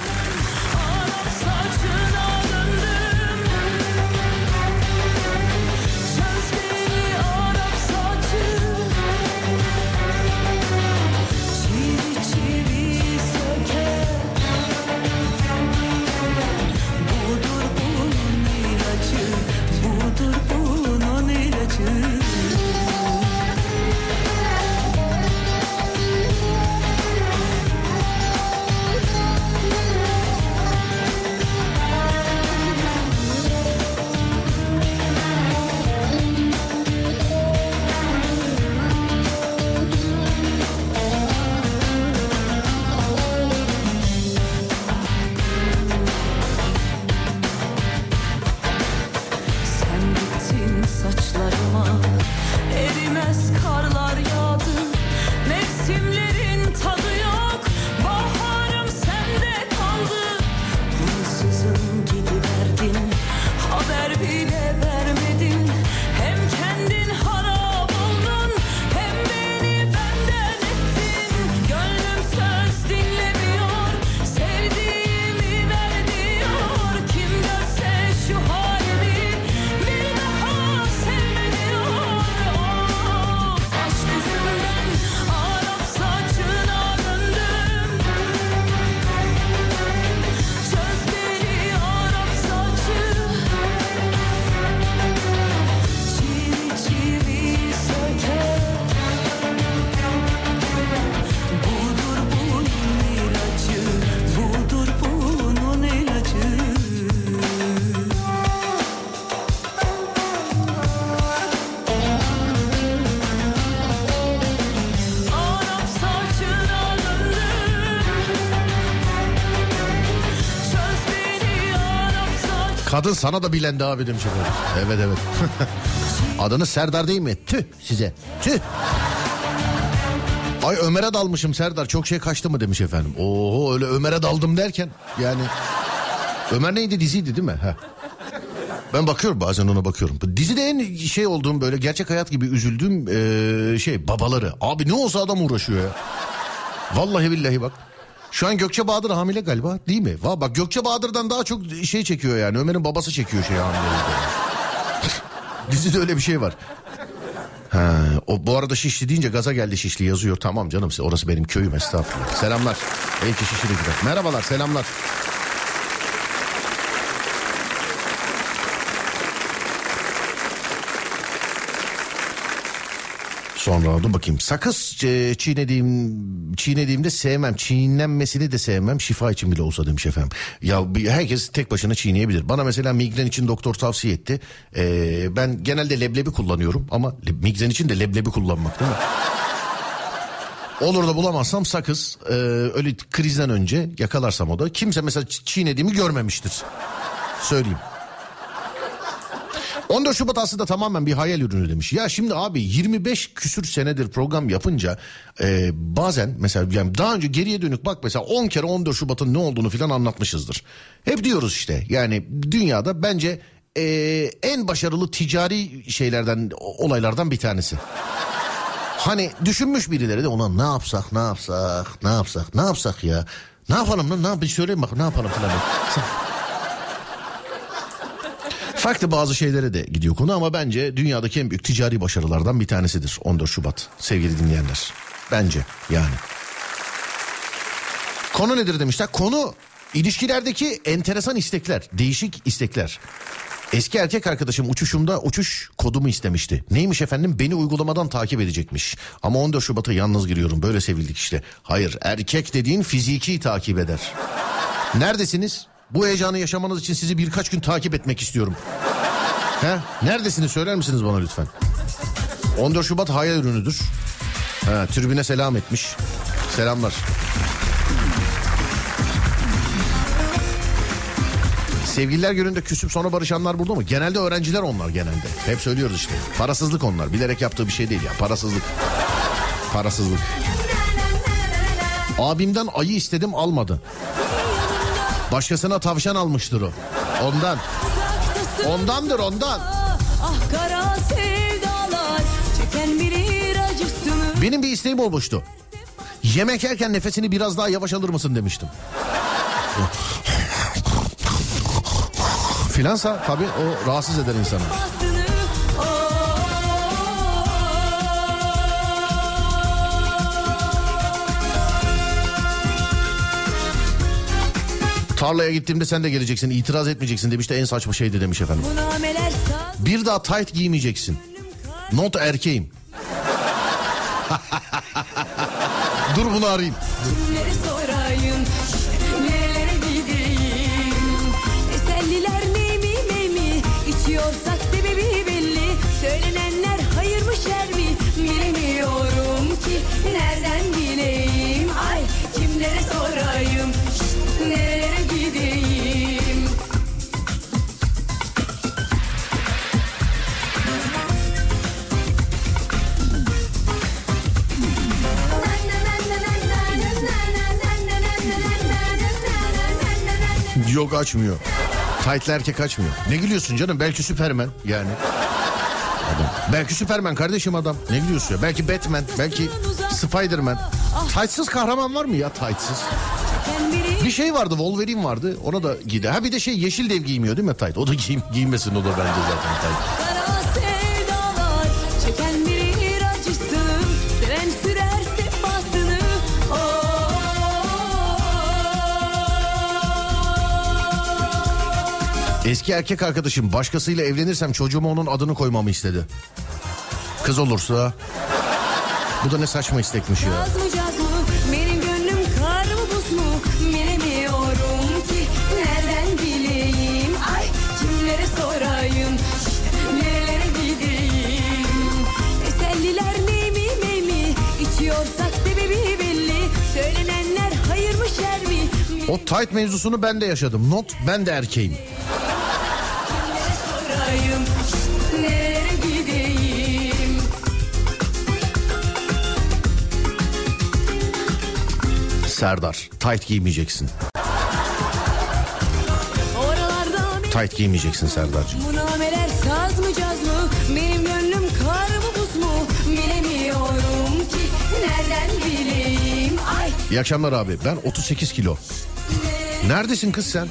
Saç Kadın sana da bilendi abi demiş efendim. Evet evet. [LAUGHS] Adınız Serdar değil mi? Tüh size. Tüh. Ay Ömer'e dalmışım Serdar çok şey kaçtı mı demiş efendim. Oo öyle Ömer'e daldım derken yani. Ömer neydi diziydi değil mi? Heh. Ben bakıyorum bazen ona bakıyorum. Dizide en şey olduğum böyle gerçek hayat gibi üzüldüğüm eee, şey babaları. Abi ne olsa adam uğraşıyor ya. Vallahi billahi bak. Şu an Gökçe Bahadır hamile galiba değil mi? Va bak Gökçe Bahadır'dan daha çok şey çekiyor yani. Ömer'in babası çekiyor şey hamileliği. [LAUGHS] Dizide öyle bir şey var. Ha, o bu arada Şişli deyince gaza geldi Şişli yazıyor. Tamam canım orası benim köyüm estağfurullah. Selamlar. Belki Şişli gider. Merhabalar selamlar. Sonra dur bakayım. Sakız e, çiğnediğim çiğnediğimde sevmem. Çiğnenmesini de sevmem. Şifa için bile olsa demiş efendim. Ya bir- herkes tek başına çiğneyebilir. Bana mesela migren için doktor tavsiye etti. E, ben genelde leblebi kullanıyorum ama migren için de leblebi kullanmak değil mi? Olur da bulamazsam sakız e, öyle krizden önce yakalarsam o da kimse mesela çi- çiğnediğimi görmemiştir. Söyleyeyim. 14 Şubat aslında tamamen bir hayal ürünü demiş. Ya şimdi abi 25 küsür senedir program yapınca e, bazen mesela yani daha önce geriye dönük bak mesela 10 kere 14 Şubat'ın ne olduğunu filan anlatmışızdır. Hep diyoruz işte yani dünyada bence e, en başarılı ticari şeylerden olaylardan bir tanesi. Hani düşünmüş birileri de ona ne yapsak ne yapsak ne yapsak ne yapsak ya. Ne yapalım lan ne yapalım söyleyin bak ne yapalım filan. Farklı bazı şeylere de gidiyor konu ama bence dünyadaki en büyük ticari başarılardan bir tanesidir 14 Şubat sevgili dinleyenler. Bence yani. Konu nedir demişler? Konu ilişkilerdeki enteresan istekler, değişik istekler. Eski erkek arkadaşım uçuşumda uçuş kodumu istemişti. Neymiş efendim? Beni uygulamadan takip edecekmiş. Ama 14 Şubat'a yalnız giriyorum. Böyle sevildik işte. Hayır, erkek dediğin fiziki takip eder. Neredesiniz? Bu heyecanı yaşamanız için sizi birkaç gün takip etmek istiyorum. He? Neredesiniz söyler misiniz bana lütfen? 14 Şubat hayal ürünüdür. Ha, tribüne selam etmiş. Selamlar. Sevgililer gününde küsüp sonra barışanlar burada mı? Genelde öğrenciler onlar genelde. Hep söylüyoruz işte. Parasızlık onlar. Bilerek yaptığı bir şey değil ya. Parasızlık. Parasızlık. Abimden ayı istedim almadı. Başkasına tavşan almıştır o. Ondan. Ondandır ondan. Ah kara sevdalar Çeken bilir acısını Benim bir isteğim olmuştu. Yemek yerken nefesini biraz daha yavaş alır mısın demiştim. Filansa tabii o rahatsız eder insanı. Tarlaya gittiğimde sen de geleceksin itiraz etmeyeceksin demişti en saçma şeydi demiş efendim. Bir daha tight giymeyeceksin. Not erkeğim. [LAUGHS] Dur bunu arayayım. Kimlere açmıyor. Tight'lı erkek açmıyor. Ne gülüyorsun canım? Belki Süpermen yani. Adam. Belki Süpermen kardeşim adam. Ne gülüyorsun ya? Belki Batman, belki Spiderman. Tights'sız kahraman var mı ya biri Bir şey vardı Wolverine vardı ona da giydi. Ha bir de şey yeşil dev giymiyor değil mi tight? O da giy giymesin o da bence zaten tight. Eski erkek arkadaşım başkasıyla evlenirsem çocuğuma onun adını koymamı istedi. Kız olursa... Bu da ne saçma istekmiş ya. Caz mı? Caz mı benim gönlüm kar mı buz mu? Bilemiyorum ki. Nereden bileyim? Ay kimlere sorayım? Nerelere gideyim? Teselliler ne mi ne mi? İçiyorsak sebebi belli. Söylenenler hayır mı şer mi? O tight mevzusunu ben de yaşadım. Not ben de erkeğim. Serdar tight giymeyeceksin. Tight giymeyeceksin Serdar'cığım. Bu nameler saz mı caz mı Benim gönlüm kar mı buz mu Bilemiyorum ki Nereden bileyim Ay İyi akşamlar abi. Ben 38 kilo. Neredesin kız sen?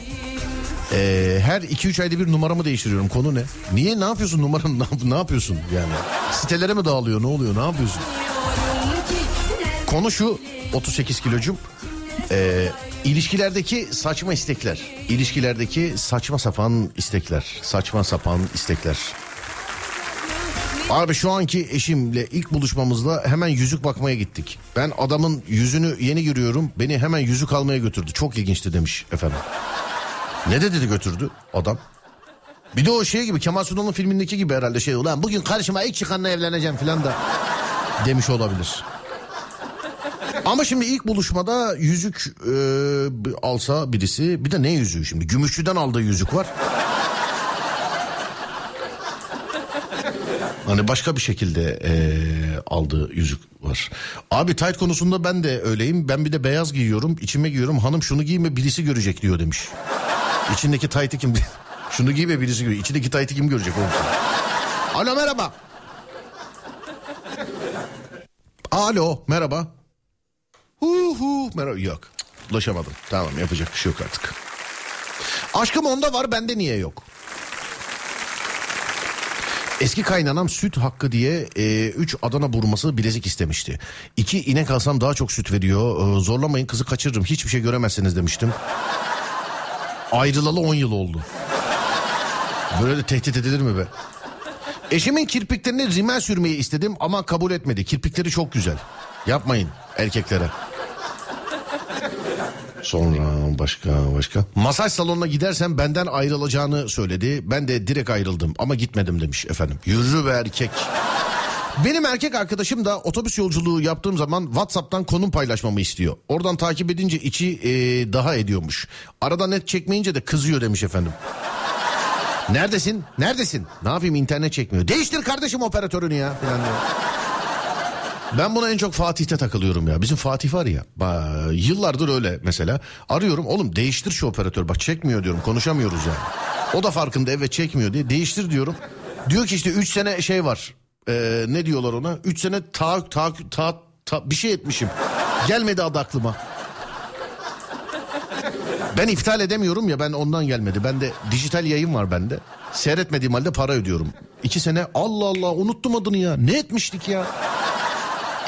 Ee, her 2-3 ayda bir numaramı değiştiriyorum. Konu ne? Niye? Ne yapıyorsun numaranı? [LAUGHS] Ne, ne yapıyorsun yani? Sitelere mi dağılıyor? Ne oluyor? Ne yapıyorsun? Konu şu 38 kilocum. Ee, ilişkilerdeki saçma istekler. İlişkilerdeki saçma sapan istekler. Saçma sapan istekler. Abi şu anki eşimle ilk buluşmamızda hemen yüzük bakmaya gittik. Ben adamın yüzünü yeni görüyorum. Beni hemen yüzük almaya götürdü. Çok ilginçti demiş efendim. Ne de dedi götürdü adam. Bir de o şey gibi Kemal Sunal'ın filmindeki gibi herhalde şey ulan bugün karşıma ilk çıkanla evleneceğim falan da demiş olabilir. Ama şimdi ilk buluşmada yüzük e, alsa birisi bir de ne yüzüğü şimdi gümüşçüden aldığı yüzük var. [LAUGHS] Hani başka bir şekilde e, aldığı yüzük var. Abi tight konusunda ben de öyleyim. Ben bir de beyaz giyiyorum. içime giyiyorum. Hanım şunu giyme birisi görecek diyor demiş. İçindeki tight'i kim... [LAUGHS] şunu giyme birisi görecek. İçindeki tight'i kim görecek oğlum? Alo merhaba. Alo merhaba. Hu hu merhaba. Yok ulaşamadım. Tamam yapacak bir şey yok artık. Aşkım onda var bende niye yok? Eski kaynanam süt hakkı diye 3 Adana burması bilezik istemişti. 2 inek alsam daha çok süt veriyor. E, zorlamayın kızı kaçırırım hiçbir şey göremezsiniz demiştim. Ayrılalı 10 yıl oldu. Böyle de tehdit edilir mi be? Eşimin kirpiklerine rimel sürmeyi istedim ama kabul etmedi. Kirpikleri çok güzel. Yapmayın erkeklere. Sonra başka başka. Masaj salonuna gidersem benden ayrılacağını söyledi. Ben de direkt ayrıldım ama gitmedim demiş efendim. Yürü be erkek. Benim erkek arkadaşım da otobüs yolculuğu yaptığım zaman WhatsApp'tan konum paylaşmamı istiyor. Oradan takip edince içi e, daha ediyormuş. Arada net çekmeyince de kızıyor demiş efendim. Neredesin? Neredesin? Ne yapayım internet çekmiyor. Değiştir kardeşim operatörünü ya. Falan diyor. Ben buna en çok Fatih'te takılıyorum ya. Bizim Fatih var ya. Yıllardır öyle mesela. Arıyorum oğlum değiştir şu operatör. Bak çekmiyor diyorum. Konuşamıyoruz yani. O da farkında evet çekmiyor diye. Değiştir diyorum. Diyor ki işte 3 sene şey var. Ee, ne diyorlar ona? 3 sene ta, ta, ta, ta- bir şey etmişim. Gelmedi adı aklıma. Ben iptal edemiyorum ya ben ondan gelmedi. Ben de dijital yayın var bende. Seyretmediğim halde para ödüyorum. İki sene Allah Allah unuttum adını ya. Ne etmiştik ya?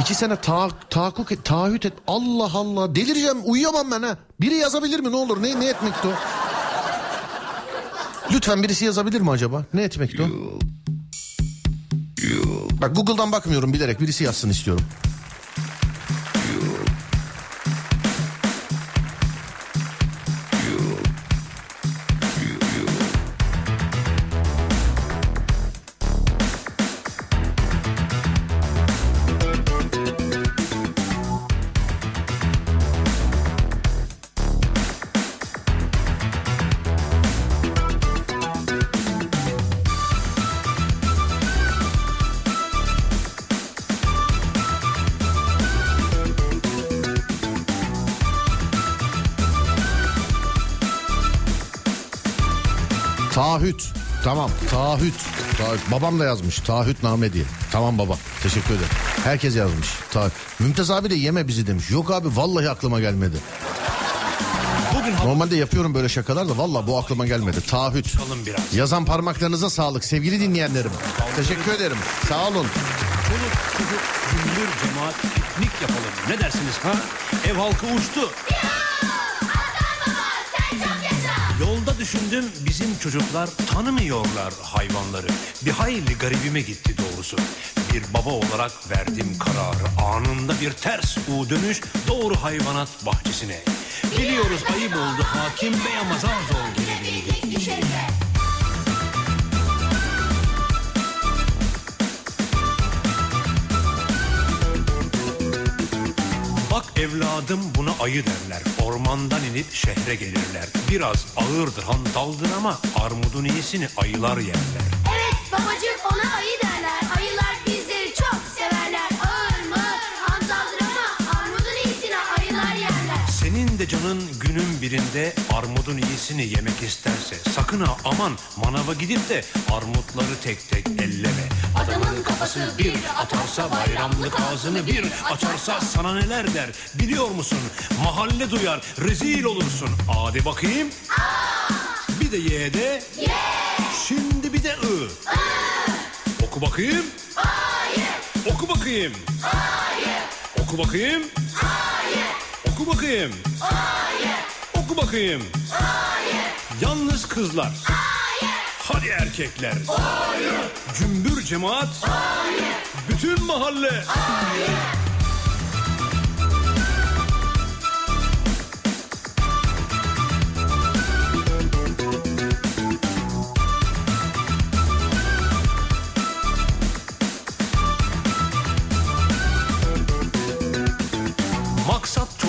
İki sene ta, tahakkuk et, taahhüt et. Allah Allah delireceğim uyuyamam ben ha. Biri yazabilir mi ne olur ne, ne etmekti o? Lütfen birisi yazabilir mi acaba? Ne etmekti o? Bak Google'dan bakmıyorum bilerek birisi yazsın istiyorum. Tamam taahhüt. taahhüt. Babam da yazmış taahhütname diye. Tamam baba teşekkür ederim. Herkes yazmış. Ta Mümtaz abi de yeme bizi demiş. Yok abi vallahi aklıma gelmedi. Bugün Normalde yapıyorum böyle şakalar da vallahi bu aklıma gelmedi. Taahhüt. Yazan parmaklarınıza sağlık sevgili dinleyenlerim. Teşekkür ederim. Sağ olun. Çoluk çocuk cemaat piknik yapalım. Ne dersiniz ha? Ev halkı uçtu. Düşündüm bizim çocuklar tanımıyorlar hayvanları. Bir hayli garibime gitti doğrusu. Bir baba olarak verdim kararı. Anında bir ters U dönüş doğru hayvanat bahçesine. Biliyoruz ayıp oldu hakim bey ama zor Bak evladım buna ayı derler. Ormandan inip şehre gelirler. Biraz ağırdır hantaldır ama armudun iyisini ayılar yerler. Evet babacığım ona ayı derler. Ayılar bizleri çok severler. Ağır mı? Hantaldır ama armudun iyisini ayılar yerler. Senin de canın günün birinde armudun iyisini yemek isterse sakın ha aman manava gidip de armutları tek tek elleme. Kafası bir atarsa bayramlık ağzını bir açarsa sana neler der biliyor musun? Mahalle duyar rezil olursun. Hadi bakayım. Bir de ye de. Şimdi bir de ı. Oku bakayım. Oku bakayım. Oku bakayım. Oku bakayım. Oku bakayım. Yalnız kızlar. Hadi erkekler. Cümbür cemaat. Bütün mahalle. Maksat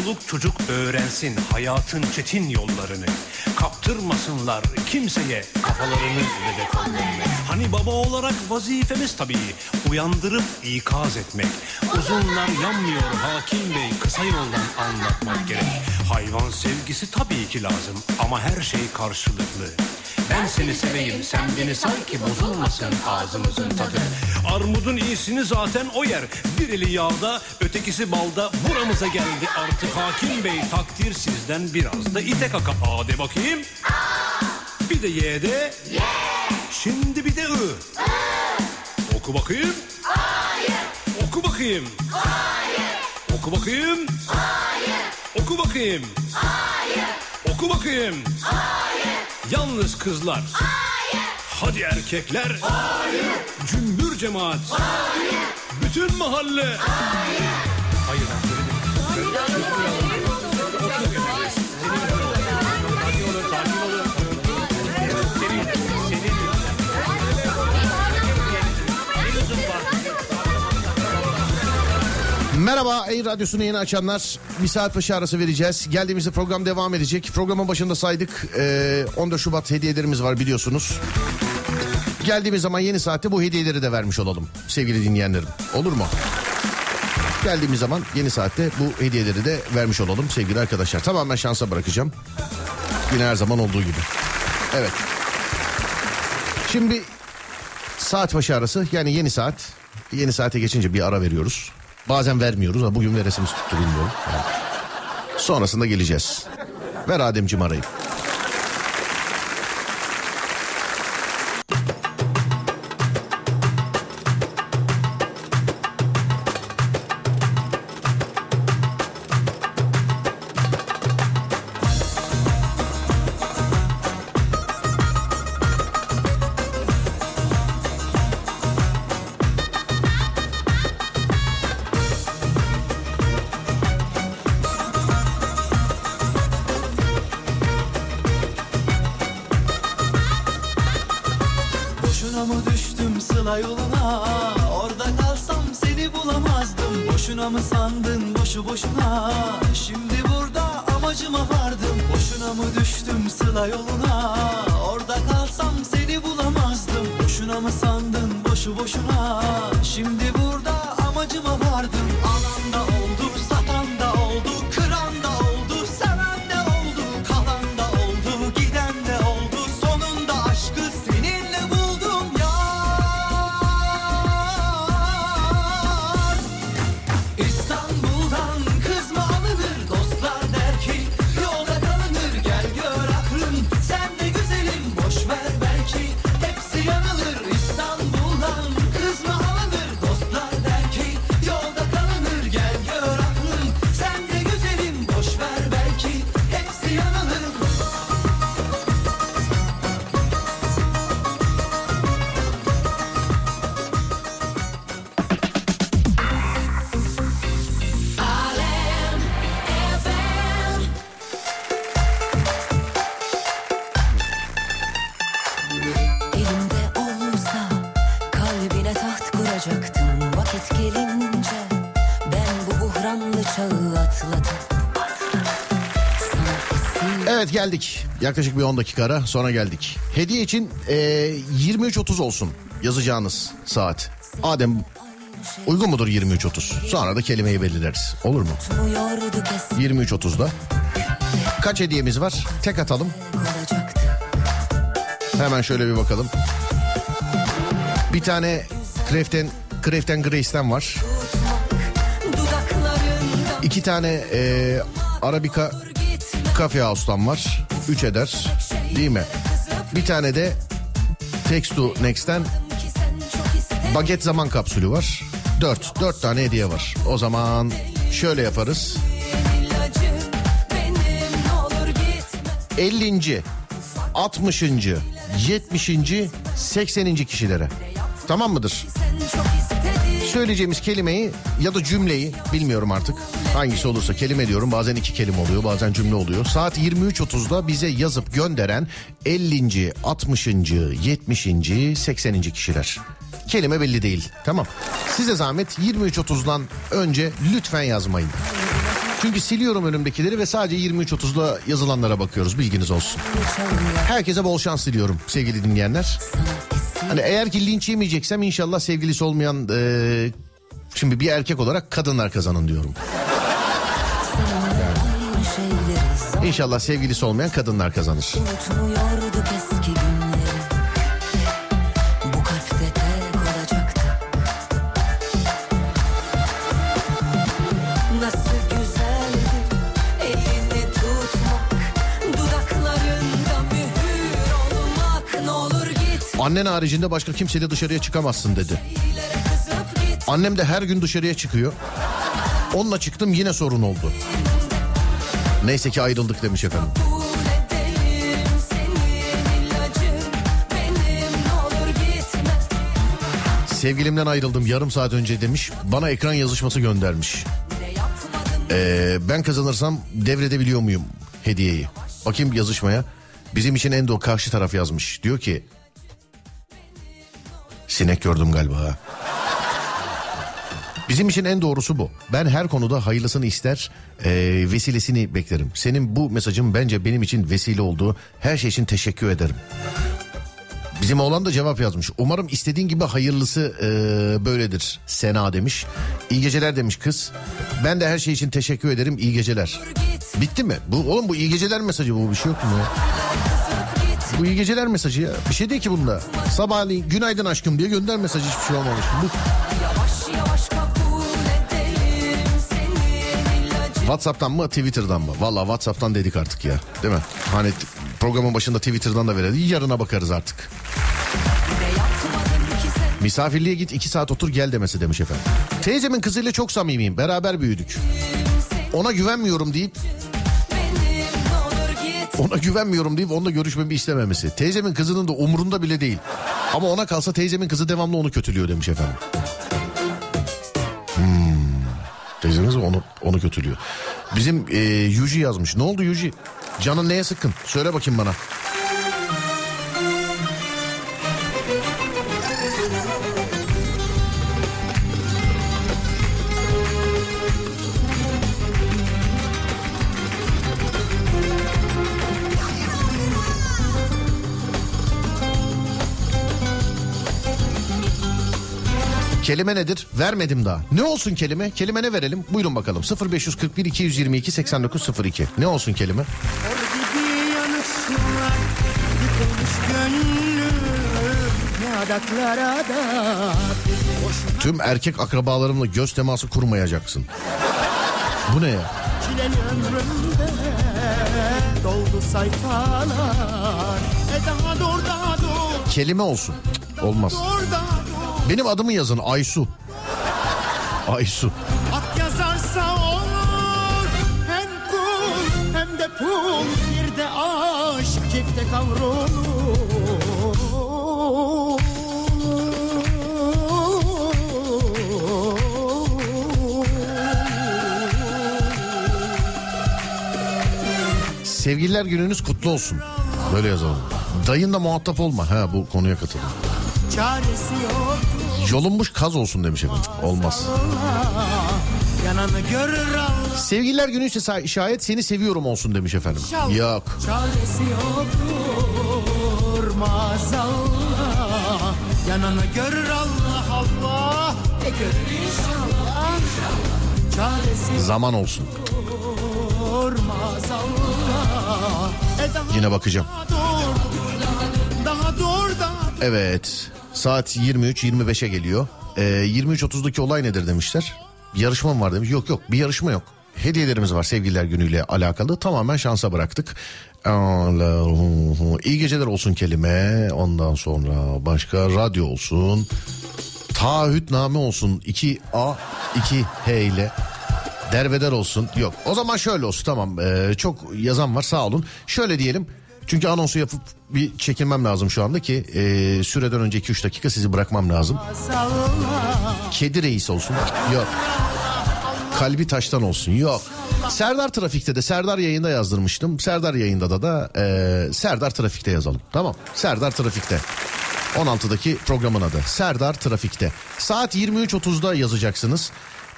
çoluk çocuk öğrensin hayatın çetin yollarını. Kaptırmasınlar kimseye kafalarını ve. Hani baba olarak vazifemiz tabii uyandırıp ikaz etmek. Uzunlar yanmıyor hakim bey kısa yoldan anlatmak gerek. Hayvan sevgisi tabii ki lazım ama her şey karşılıklı. Ben seni seveyim sen beni say ki bozulmasın ağzımızın tadı. Armudun iyisini zaten o yer. Bir eli yağda ötekisi balda buramıza geldi artık hakim bey takdir sizden biraz da ite kaka A de bakayım. Bir de Y de. Şimdi bir de I. Oku bakayım. Oku bakayım. Oku bakayım. Oku bakayım. Oku bakayım. Yalnız kızlar. Hadi erkekler. Cümbür cemaat. Bütün mahalle. Hayır ben söyledim. Merhaba Ey Radyosu'nu yeni açanlar. Bir saat başı arası vereceğiz. Geldiğimizde program devam edecek. Programın başında saydık. Ee, 14 Şubat hediyelerimiz var biliyorsunuz. Geldiğimiz zaman yeni saatte bu hediyeleri de vermiş olalım sevgili dinleyenlerim. Olur mu? Geldiğimiz zaman yeni saatte bu hediyeleri de vermiş olalım sevgili arkadaşlar. Tamamen şansa bırakacağım. Yine her zaman olduğu gibi. Evet. Şimdi saat başı arası yani yeni saat. Yeni saate geçince bir ara veriyoruz. Bazen vermiyoruz ama bugün veresimiz tuttu bilmiyorum. Yani. Sonrasında geleceğiz. Ver Ademciğim arayı. Evet geldik. Yaklaşık bir 10 dakika ara sonra geldik. Hediye için e, 23.30 olsun yazacağınız saat. Adem uygun mudur 23.30? Sonra da kelimeyi belirleriz. Olur mu? Umuyordu kesin 23.30'da. Kaç hediyemiz var? Tek atalım. Hemen şöyle bir bakalım. Bir tane Craften, Craften Grace'ten var. İki tane e, Arabica gitme Cafe House'tan var. Üç eder. Değil mi? Bir tane de Text to Next'ten baget zaman kapsülü var. Dört. Dört tane hediye var. O zaman şöyle yaparız. ilacım benim ne olur gitme 50. 60. 70. 80. kişilere. Tamam mıdır? Söyleyeceğimiz kelimeyi ya da cümleyi bilmiyorum artık. Hangisi olursa kelime diyorum. Bazen iki kelime oluyor, bazen cümle oluyor. Saat 23.30'da bize yazıp gönderen 50. 60. 70. 80. kişiler. Kelime belli değil. Tamam. Size zahmet 23.30'dan önce lütfen yazmayın. Çünkü siliyorum önümdekileri ve sadece 23.30'da yazılanlara bakıyoruz. Bilginiz olsun. Herkese bol şans diliyorum sevgili dinleyenler. Hani eğer ki linç yemeyeceksem inşallah sevgilisi olmayan e, şimdi bir erkek olarak kadınlar kazanın diyorum. İnşallah sevgilisi olmayan kadınlar kazanır. Annen haricinde başka kimseyle dışarıya çıkamazsın dedi. Annem de her gün dışarıya çıkıyor. Onunla çıktım yine sorun oldu. Neyse ki ayrıldık demiş efendim. Sevgilimden ayrıldım yarım saat önce demiş. Bana ekran yazışması göndermiş. Ee, ben kazanırsam devredebiliyor muyum hediyeyi? Bakayım yazışmaya. Bizim için en doğru karşı taraf yazmış. Diyor ki sinek gördüm galiba. ha." Bizim için en doğrusu bu. Ben her konuda hayırlısını ister, e, vesilesini beklerim. Senin bu mesajın bence benim için vesile oldu. Her şey için teşekkür ederim. Bizim oğlan da cevap yazmış. Umarım istediğin gibi hayırlısı e, böyledir. Sena demiş. İyi geceler demiş kız. Ben de her şey için teşekkür ederim. İyi geceler. Bitti mi? Bu oğlum bu iyi geceler mesajı bu bir şey yok mu? Bu iyi geceler mesajı ya. Bir şey değil ki bunda. Sabahleyin günaydın aşkım diye gönder mesajı hiçbir şey olmamış. Bu WhatsApp'tan mı Twitter'dan mı? Valla WhatsApp'tan dedik artık ya. Değil mi? Hani programın başında Twitter'dan da verelim. Yarına bakarız artık. Misafirliğe git iki saat otur gel demesi demiş efendim. Teyzemin kızıyla çok samimiyim. Beraber büyüdük. Ona güvenmiyorum deyip ona güvenmiyorum deyip onunla görüşmemi istememesi. Teyzemin kızının da umurunda bile değil. Ama ona kalsa teyzemin kızı devamlı onu kötülüyor demiş efendim. Onu onu kötülüyor. Bizim e, Yuji yazmış. Ne oldu Yuji? Canın neye sıkkın? Söyle bakayım bana. Kelime nedir? Vermedim daha. Ne olsun kelime? Kelime ne verelim? Buyurun bakalım. 0541 222 8902. Ne olsun kelime? Tüm erkek akrabalarımla göz teması kurmayacaksın. Bu ne ya? Kelime olsun. Olmaz. dur daha dur Benim adımı yazın Aysu. Aysu. At yazarsa olur Hem kul hem de pul Bir de aşk çifte kavrulur Sevgililer gününüz kutlu olsun. Böyle yazalım. Dayınla muhatap olma. Ha bu konuya katılın. Çaresi yok Yolunmuş kaz olsun demiş efendim. Olmaz. Sevgililer günü ise şayet seni seviyorum olsun demiş efendim. Yok. Çaresi yoktur maazallah Yananı görür Allah Allah E görür inşallah Çaresi Zaman olsun. E daha Yine bakacağım. dur Daha dur daha Evet. Saat 23-25'e geliyor. Ee, 23.30'daki olay nedir demişler. Yarışma mı var demiş. Yok yok bir yarışma yok. Hediyelerimiz var sevgililer günüyle alakalı. Tamamen şansa bıraktık. İyi geceler olsun kelime. Ondan sonra başka radyo olsun. Taahhütname olsun. 2A 2H ile. Derbeder olsun. Yok. O zaman şöyle olsun tamam. Ee, çok yazan var sağ olun. Şöyle diyelim. Çünkü anonsu yapıp bir çekilmem lazım şu anda ki e, süreden önce 2-3 dakika sizi bırakmam lazım. Kedi reis olsun. Yok. Kalbi taştan olsun. Yok. Serdar Trafik'te de Serdar yayında yazdırmıştım. Serdar yayında da da e, Serdar Trafik'te yazalım. Tamam. Serdar Trafik'te. 16'daki programın adı. Serdar Trafik'te. Saat 23.30'da yazacaksınız.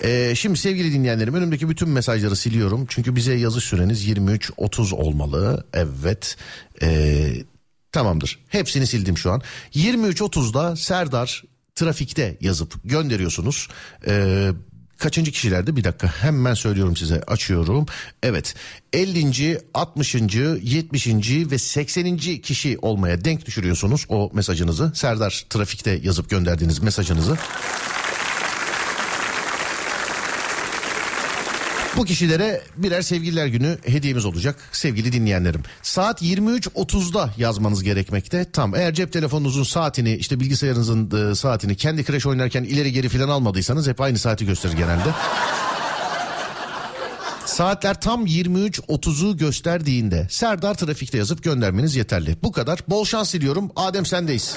E, şimdi sevgili dinleyenlerim önümdeki bütün mesajları siliyorum. Çünkü bize yazı süreniz 23.30 olmalı. Evet. E, tamamdır. Hepsini sildim şu an. 23.30'da Serdar Trafik'te yazıp gönderiyorsunuz. Ee, kaçıncı kişilerde bir dakika hemen söylüyorum size açıyorum. Evet 50. 60. 70. ve 80. kişi olmaya denk düşürüyorsunuz o mesajınızı. Serdar Trafik'te yazıp gönderdiğiniz mesajınızı. Bu kişilere birer sevgililer günü hediyemiz olacak sevgili dinleyenlerim. Saat 23.30'da yazmanız gerekmekte. Tam eğer cep telefonunuzun saatini işte bilgisayarınızın e, saatini kendi Crash oynarken ileri geri falan almadıysanız hep aynı saati gösterir genelde. Saatler tam 23.30'u gösterdiğinde Serdar Trafik'te yazıp göndermeniz yeterli. Bu kadar. Bol şans diliyorum. Adem sendeyiz.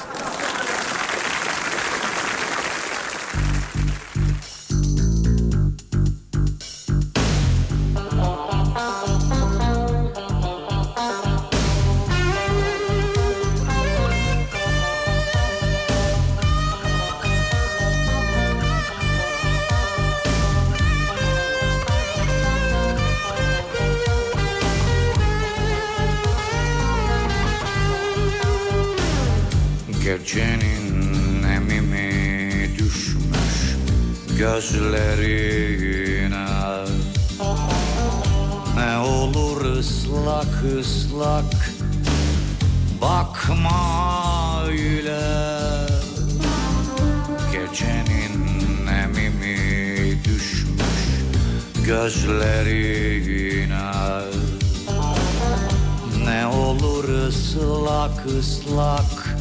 ıslak.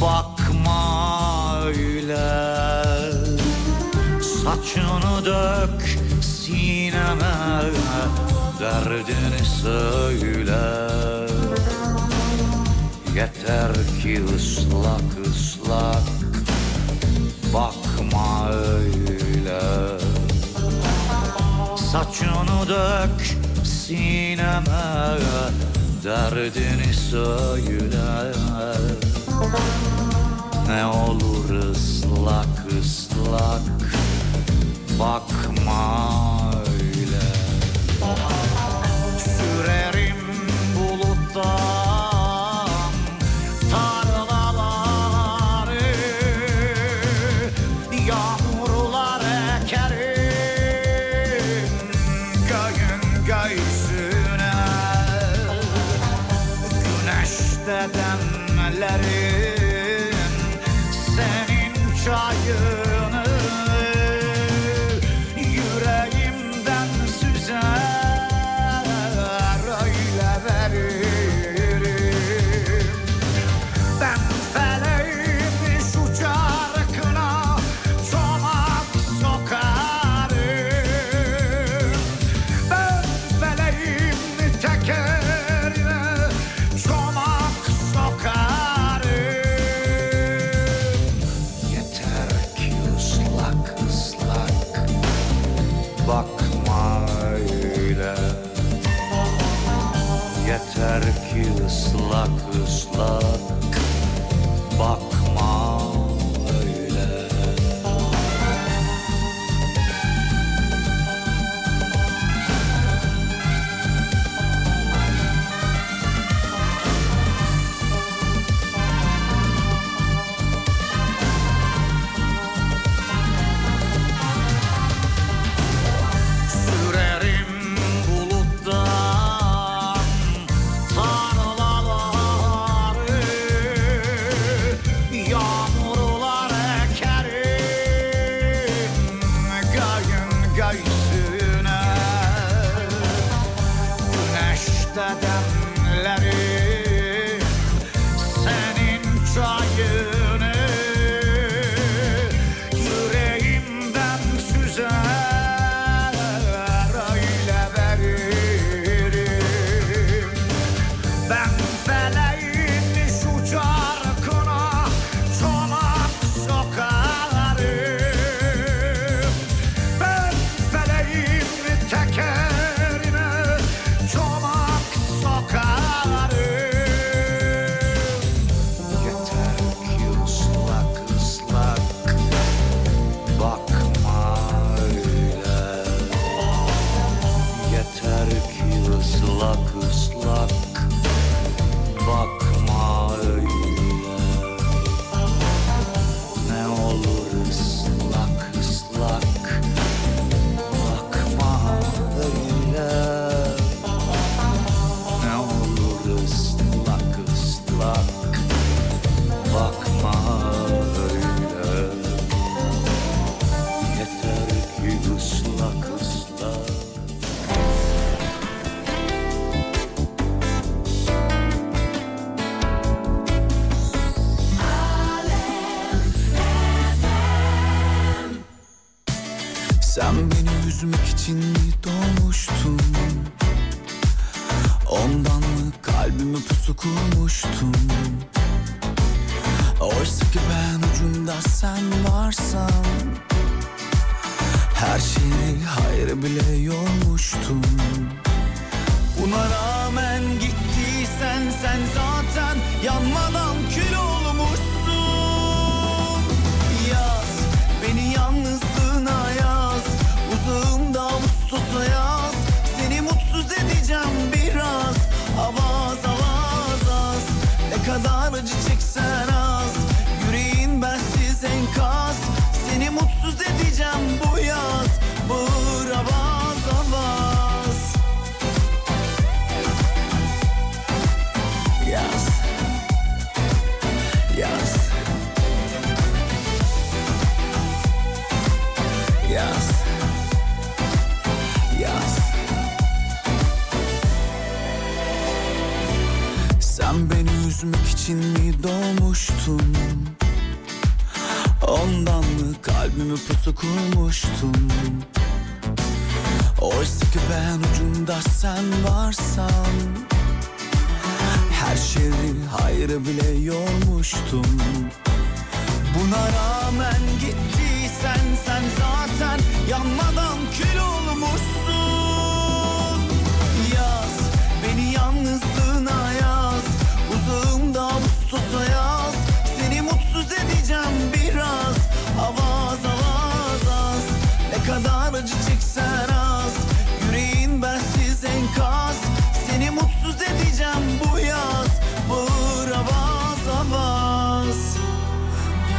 Bakma öyle. Saçını dök sineme. Derdini söyle. Yeter ki ıslak ıslak. Bakma öyle. Saçını dök sineme. Derdini söyle Ne olur ıslak ıslak Bakma.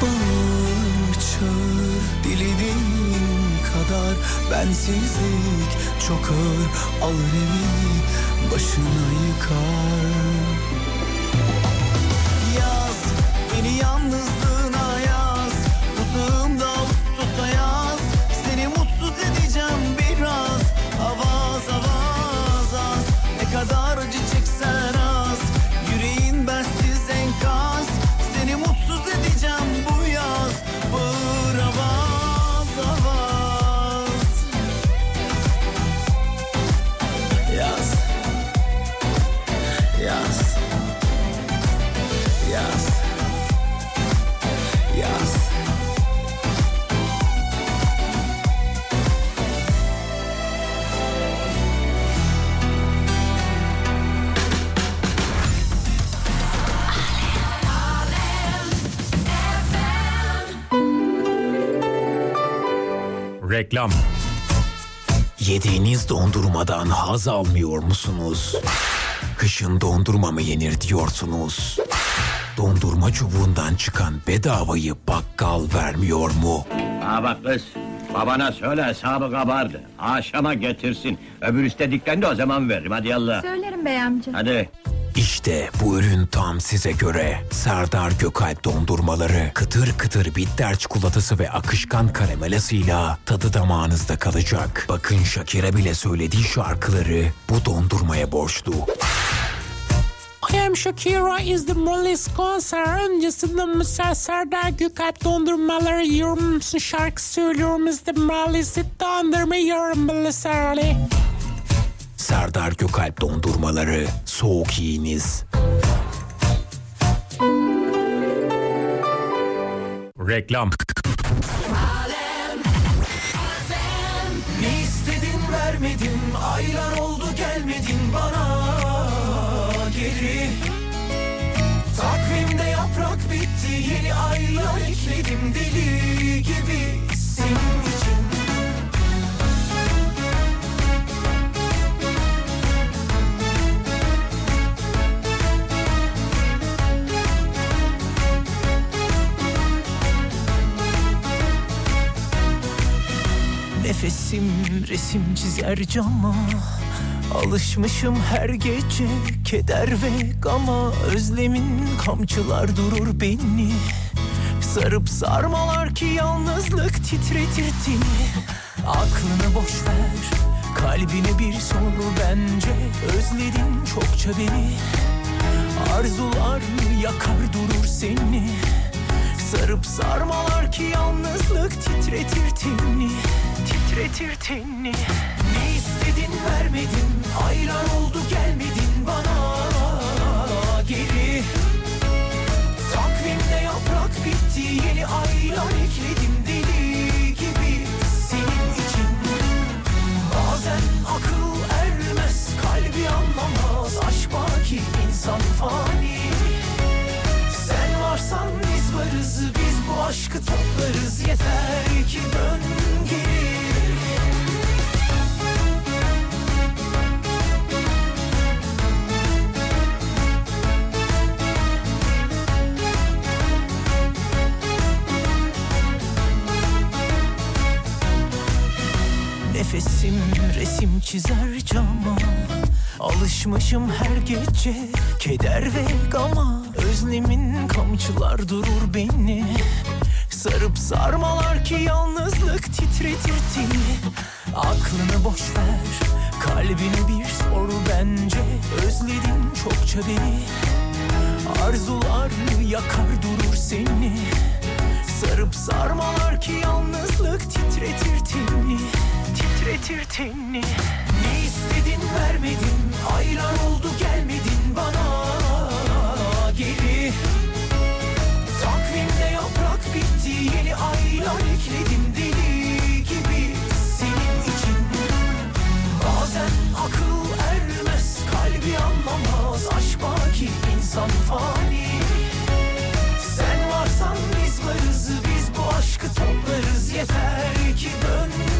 Bağır çağır dilediğin kadar Bensizlik çok ağır. Alır evi başına yıkar. Yaz beni yalnızlığına Reklam. Yediğiniz dondurmadan haz almıyor musunuz? Kışın dondurma mı yenir diyorsunuz? Dondurma çubuğundan çıkan bedavayı bakkal vermiyor mu? Ha bak kız. Babana söyle hesabı kabardı. Akşama getirsin. Öbür istedikten de o zaman veririm. Hadi yallah. Söylerim bey amca. Hadi. İşte bu ürün tam size göre. Serdar Gökalp dondurmaları kıtır kıtır bitter çikolatası ve akışkan karamelasıyla tadı damağınızda kalacak. Bakın Shakira bile söylediği şarkıları bu dondurmaya borçlu. I am Shakira is the Molly's konser öncesinde Musa Serdar Gökalp dondurmaları yiyorum musun şarkı söylüyorum is the Molly's dondurma Belisarli. Serdar Gökalp dondurmaları soğuk yiyiniz. Reklam. Vermedim Aylar oldu gelmedin bana geri Takvimde yaprak bitti Yeni aylar ekledim deli gibi Nefesim resim çizer cama. Alışmışım her gece keder ve gama. Özlemin kamçılar durur beni. Sarıp sarmalar ki yalnızlık titretir seni Aklını boş ver kalbine bir sor bence Özledin çokça beni. Arzular yakar durur seni. Sarıp sarmalar ki yalnızlık titretir tenini Titretir tenini Ne istedin vermedin. Aylar oldu gelmedin bana. Geri. Takvimde yaprak bitti Yeni aylar ekledim deli gibi Senin için. Bazen akıl ermez Kalbi anlamaz Aşk baki insan fani. Sen varsan biz varız Biz bu aşkı toplarız. Yeter ki dön geri resim çizer cama Alışmışım her gece keder ve gama. Özlemin kamçılar durur beni. Sarıp sarmalar ki yalnızlık titretir teni. Aklını boş ver kalbine bir sor bence. Özledin çokça beni. Arzular yakar durur seni. Sarıp sarmalar ki yalnızlık titretir teni Titretir teni Ne istedin vermedin Aylar oldu gelmedin bana. Geri. Takvimde yaprak bitti Yeni aylar ekledim deli gibi Senin için. Bazen akıl ermez Kalbi anlamaz Aşk baki insan fani. Sen varsan biz varız Biz bu aşkı toplarız Yeter ki dön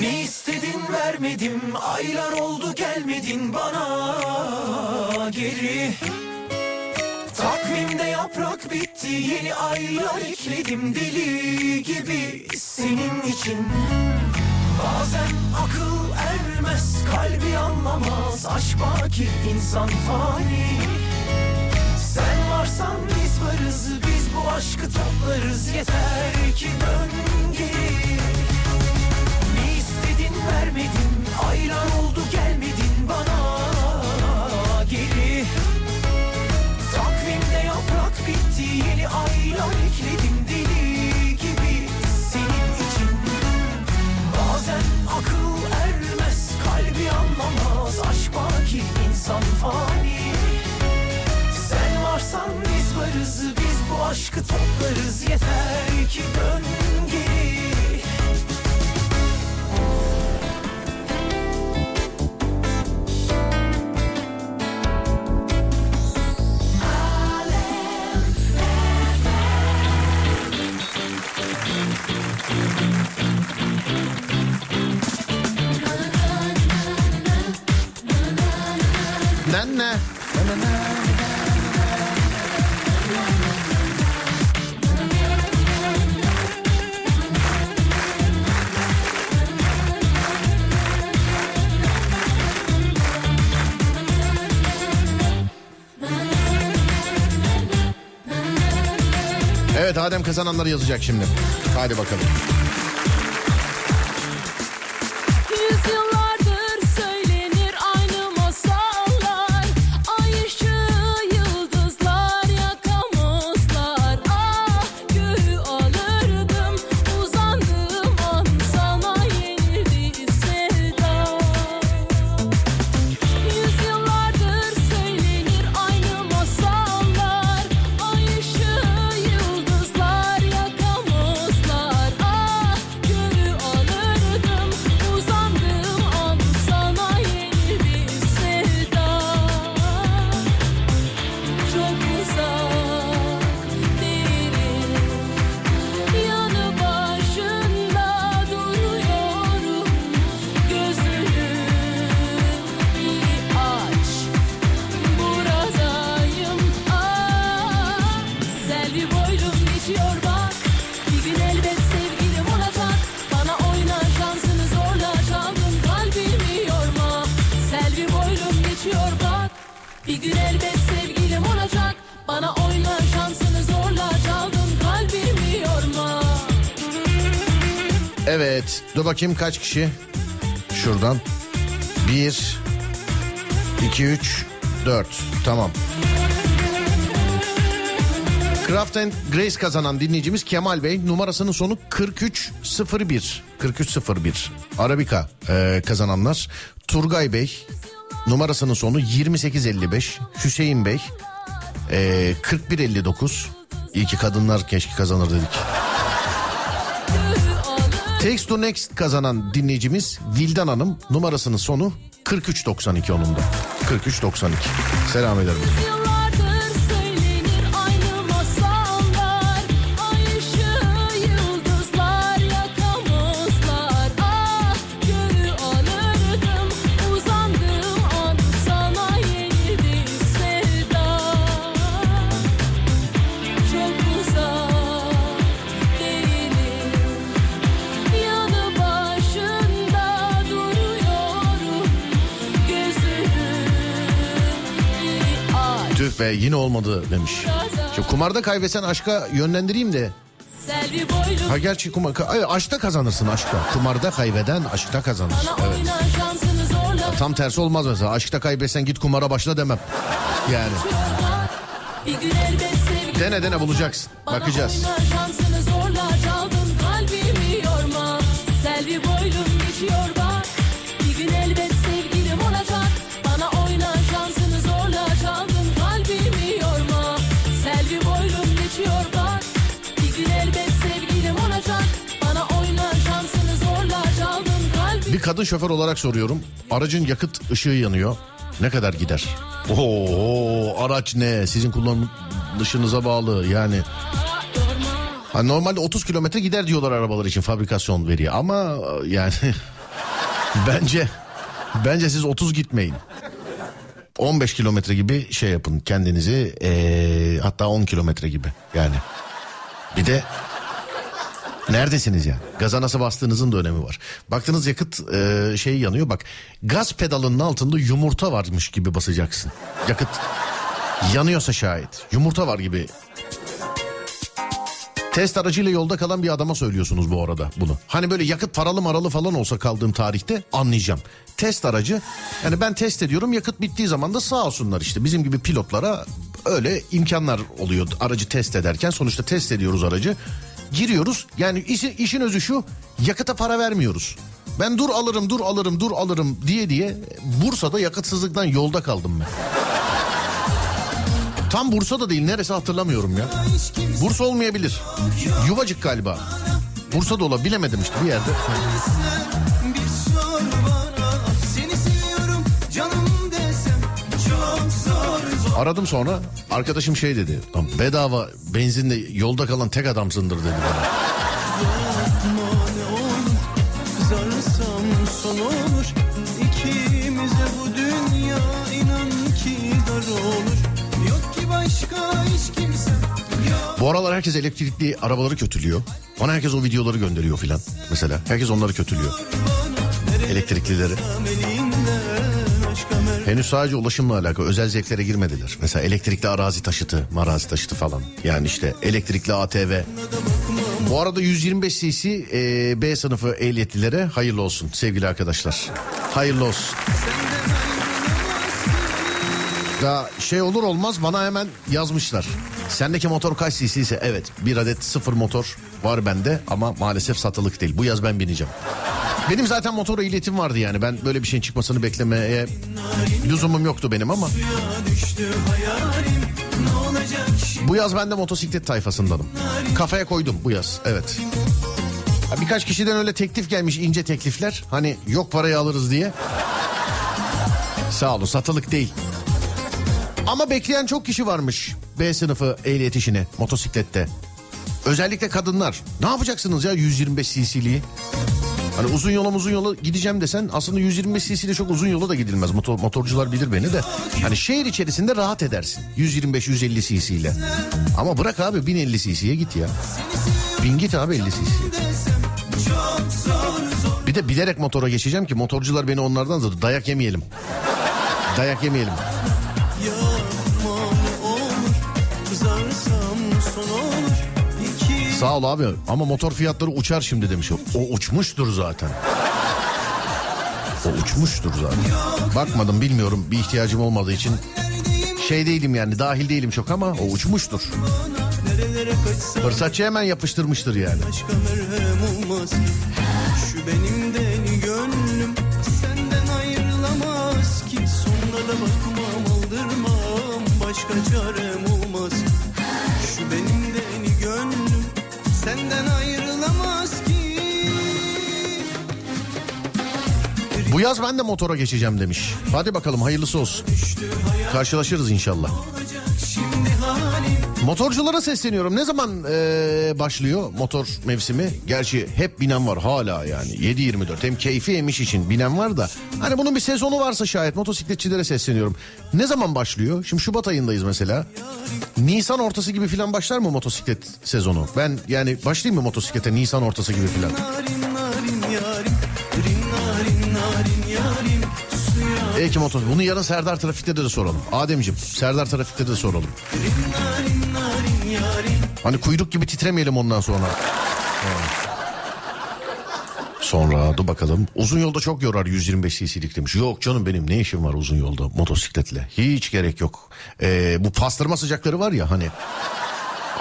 Ne istedin vermedim Aylar oldu gelmedin bana. Geri. Takvimde yaprak bitti Yeni aylar ekledim deli gibi Senin için. Bazen akıl ermez Kalbi anlamaz Aşk baki insan fani. Sen varsan biz varız Biz bu aşkı toplarız Yeter ki dön geri İstedin vermedin. Aylar oldu gelmedin bana. Geri. Takvimde yaprak bitti Yeni aylar ekledim deli gibi Senin için. Bazen akıl ermez Kalbi anlamaz Aşk baki insan fani. Sen varsan biz varız Biz bu aşkı toplarız. Yeter ki dön Adem kazananları yazacak şimdi. Hadi bakalım. Dur bakayım kaç kişi? Şuradan. Bir, iki, üç, dört. Tamam. Craft and Grace kazanan dinleyicimiz Kemal Bey numarasının sonu 4301. 4301. Arabika e, kazananlar Turgay Bey numarasının sonu 2855. Hüseyin Bey e, 4159. İyi ki kadınlar keşke kazanır dedik. Text to Next kazanan dinleyicimiz Vildan Hanım numarasının sonu 4392 onun da. 4392. Selam ederim. Be yine olmadı demiş. Şu kumarda kaybetsen aşka yönlendireyim de. Ha gerçi kumar, ay, aşkta kazanırsın aşkta. Kumarda kaybeden aşkta kazanır. Evet. Tam tersi olmaz mesela. Aşkta kaybetsen git kumara başla demem. Yani. Dene dene bulacaksın. Bakacağız. Kadın şoför olarak soruyorum. Aracın yakıt ışığı yanıyor. Ne kadar gider? Oo, araç ne? Sizin kullanışınıza bağlı yani. Ha, normalde 30 kilometre gider diyorlar arabalar için fabrikasyon veriyor ama e, yani [LAUGHS] bence bence siz 30 gitmeyin. 15 kilometre gibi şey yapın kendinizi eee, hatta 10 kilometre gibi yani. Bir de Neredesiniz ya? Gaza nasıl bastığınızın da önemi var. Baktığınız yakıt e, şey yanıyor bak. Gaz pedalının altında yumurta varmış gibi basacaksın. Yakıt yanıyorsa şayet. Yumurta var gibi. Test aracıyla yolda kalan bir adama söylüyorsunuz bu arada bunu. Hani böyle yakıt paralı maralı falan olsa kaldığım tarihte anlayacağım. Test aracı yani ben test ediyorum yakıt bittiği zaman da sağ olsunlar işte bizim gibi pilotlara öyle imkanlar oluyor aracı test ederken sonuçta test ediyoruz aracı. Giriyoruz yani işi, işin özü şu yakıta para vermiyoruz. Ben dur alırım dur alırım dur alırım diye diye Bursa'da yakıtsızlıktan yolda kaldım ben. Tam Bursa da değil neresi hatırlamıyorum ya. Bursa olmayabilir. Yuvacık galiba. Bursa da olabilir bilemedim işte bir yerde. Aradım sonra arkadaşım şey dedi. "Lan Bedava benzinle yolda kalan tek adamsındır dedi bana. Bu aralar herkes elektrikli arabaları kötülüyor. Bana herkes o videoları gönderiyor filan. Mesela herkes onları kötülüyor. Elektriklileri. Henüz sadece ulaşımla alakalı özel zevklere girmediler. Mesela elektrikli arazi taşıtı, marazi taşıtı falan. Yani işte elektrikli ATV. Bu arada 125 cc e, B sınıfı ehliyetlilere hayırlı olsun sevgili arkadaşlar. Hayırlı olsun. Ya şey olur olmaz bana hemen yazmışlar. Sendeki motor kaç cc ise evet bir adet sıfır motor var bende ama maalesef satılık değil. Bu yaz ben bineceğim. Benim zaten motor ehliyetim vardı yani ben böyle bir şeyin çıkmasını beklemeye lüzumum yoktu benim ama bu yaz ben de motosiklet tayfasındanım. Kafaya koydum bu yaz evet. Birkaç kişiden öyle teklif gelmiş ince teklifler. Hani yok parayı alırız diye. Sağ olun satılık değil. Ama bekleyen çok kişi varmış B sınıfı ehliyet işini motosiklette. Özellikle kadınlar. Ne yapacaksınız ya 125 cc'liği? Hani uzun yola uzun yola gideceğim desen aslında 125 cc ile çok uzun yola da gidilmez. Motor, motorcular bilir beni de. Hani şehir içerisinde rahat edersin. 125-150 cc ile. Ama bırak abi 1050 cc'ye git ya. Bin git abi 50 cc. Bir de bilerek motora geçeceğim ki motorcular beni onlardan da dayak yemeyelim. Dayak yemeyelim. Sağ ol abi ama motor fiyatları uçar şimdi demiş o. Uçmuştur zaten. O uçmuştur zaten. Bakmadım bilmiyorum bir ihtiyacım olmadığı için. Şey değilim yani dahil değilim çok ama o uçmuştur. Fırsatçı hemen yapıştırmıştır yani. Şu benim deli gönlüm Senden ayrılamaz ki Sonra da bakmam aldırmam Başka çarem Bu yaz ben de motora geçeceğim demiş. Hadi bakalım hayırlısı olsun. Karşılaşırız inşallah. Motorculara sesleniyorum. Ne zaman eee, başlıyor motor mevsimi? Gerçi hep binen var hala yani. 7-24 hem keyfi hem iş için binen var da. Hani bunun bir sezonu varsa şayet motosikletçilere sesleniyorum. Ne zaman başlıyor? Şimdi Şubat ayındayız mesela. Nisan ortası gibi falan başlar mı motosiklet sezonu? Ben yani başlayayım mı motosiklete Nisan ortası gibi falan? narin narin yarim Belki motor. Bunu yarın Serdar Trafik'te de, de soralım. Ademciğim Serdar Trafik'te de soralım. Hani kuyruk gibi titremeyelim ondan sonra. Sonra dur bakalım. Uzun yolda çok yorar 125 cc'lik demiş. Yok canım benim ne işim var uzun yolda motosikletle. Hiç gerek yok. Ee, bu pastırma sıcakları var ya hani.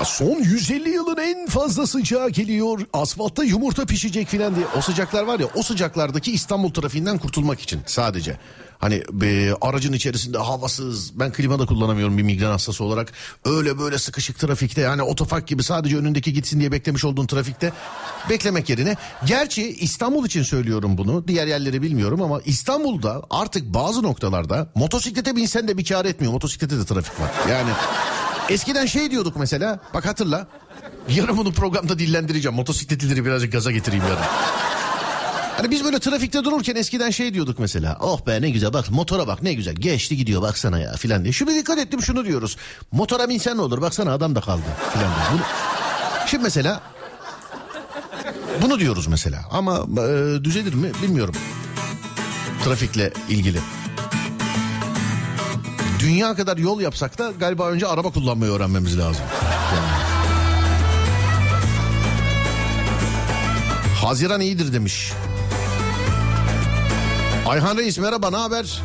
Son 150 yılın en fazla sıcağı geliyor. Asfaltta yumurta pişecek filan diye. O sıcaklar var ya o sıcaklardaki İstanbul trafiğinden kurtulmak için sadece. Hani e, aracın içerisinde havasız ben klima da kullanamıyorum bir migren hastası olarak. Öyle böyle sıkışık trafikte yani otofak gibi sadece önündeki gitsin diye beklemiş olduğun trafikte beklemek yerine. Gerçi İstanbul için söylüyorum bunu diğer yerleri bilmiyorum ama İstanbul'da artık bazı noktalarda motosiklete binsen de bir kar etmiyor. Motosiklete de trafik var. Yani eskiden şey diyorduk mesela bak hatırla. Yarın bunu programda dillendireceğim. Motosikletlileri birazcık gaza getireyim yarın. Hani biz böyle trafikte dururken eskiden şey diyorduk mesela. Oh be ne güzel bak motora bak ne güzel geçti gidiyor baksana ya filan diye. Şimdi dikkat ettim şunu diyoruz. Motora binsen ne olur baksana adam da kaldı filan diye. Bunu... Şimdi mesela bunu diyoruz mesela ama e, düzelir mi bilmiyorum. Trafikle ilgili. Dünya kadar yol yapsak da galiba önce araba kullanmayı öğrenmemiz lazım. Yani. Haziran iyidir demiş. Ayhan Reis merhaba ne haber?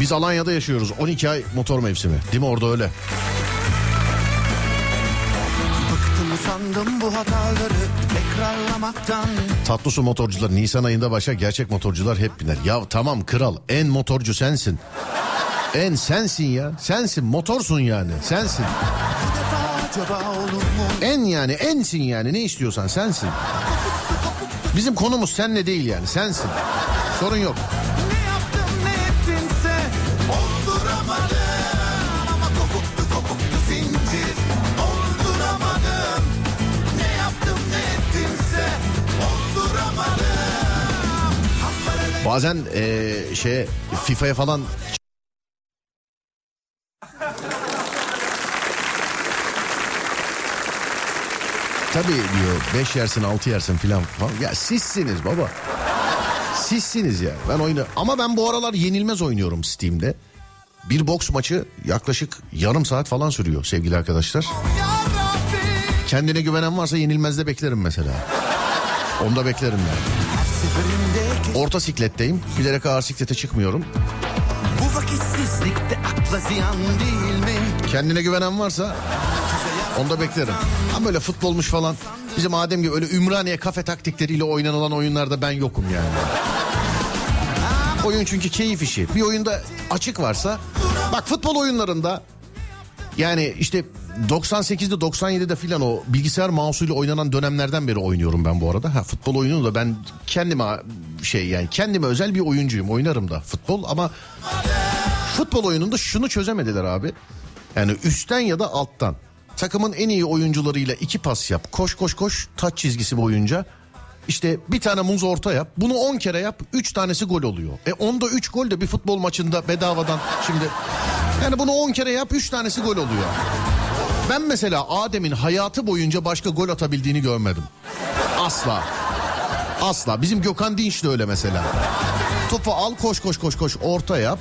Biz Alanya'da yaşıyoruz 12 ay motor mevsimi değil mi orada öyle? Bıktım sandım bu hataları tekrarlamaktan Tatlı su motorcular Nisan ayında başa gerçek motorcular hep biner. Ya tamam kral en motorcu sensin. En sensin ya sensin motorsun yani sensin. En yani ensin yani ne istiyorsan sensin. Bizim konumuz senle değil yani sensin. Sorun yok. Bazen eee şey FIFA'ya falan Tabii diyor 5 yersin 6 yersin filan falan. Ya sizsiniz baba. Sizsiniz ya. Ben oyunu ama ben bu aralar yenilmez oynuyorum Steam'de. Bir boks maçı yaklaşık yarım saat falan sürüyor sevgili arkadaşlar. Kendine güvenen varsa yenilmezde beklerim mesela. Onda beklerim yani. Orta sikletteyim. Bilerek ağır siklete çıkmıyorum. Bu vakitsizlikte akla ziyan değil mi? Kendine güvenen varsa onda beklerim. Ama böyle futbolmuş falan. Bizim Adem gibi öyle Ümraniye kafe taktikleriyle oynanılan oyunlarda ben yokum yani. Oyun çünkü keyif işi. Bir oyunda açık varsa bak futbol oyunlarında yani işte 98'de 97'de filan o bilgisayar mouse'uyla oynanan dönemlerden beri oynuyorum ben bu arada. Ha futbol oyunu da ben kendime şey yani kendime özel bir oyuncuyum. Oynarım da futbol ama futbol oyununda şunu çözemediler abi. Yani üstten ya da alttan. Takımın en iyi oyuncularıyla iki pas yap. Koş koş koş taç çizgisi boyunca. İşte bir tane muz orta yap. Bunu 10 kere yap. 3 tanesi gol oluyor. E onda 3 gol de bir futbol maçında bedavadan şimdi. Yani bunu 10 kere yap 3 tanesi gol oluyor. Ben mesela Adem'in hayatı boyunca başka gol atabildiğini görmedim. Asla. Asla. Bizim Gökhan Dinç de öyle mesela. Topu al koş koş koş koş orta yap.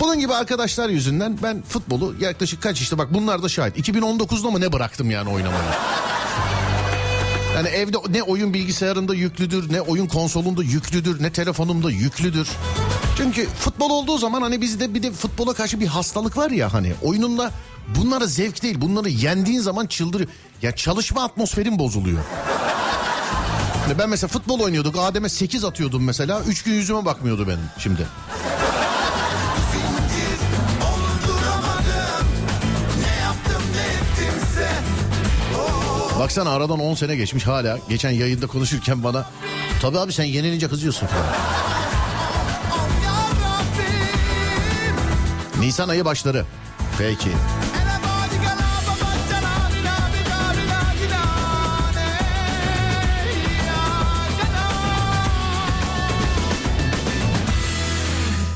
Bunun gibi arkadaşlar yüzünden ben futbolu yaklaşık kaç işte bak bunlar da şahit. 2019'da mı ne bıraktım yani oynamayı. Yani evde ne oyun bilgisayarında yüklüdür, ne oyun konsolunda yüklüdür, ne telefonumda yüklüdür. Çünkü futbol olduğu zaman hani bizde bir de futbola karşı bir hastalık var ya hani oyununda bunlara zevk değil. Bunları yendiğin zaman çıldırıyor. Ya çalışma atmosferin bozuluyor. Hani ben mesela futbol oynuyorduk. Adem'e 8 atıyordum mesela. 3 gün yüzüme bakmıyordu benim şimdi. Baksana aradan 10 sene geçmiş hala. Geçen yayında konuşurken bana. Tabii abi sen yenilince kızıyorsun falan. Nisan ayı başları. Peki.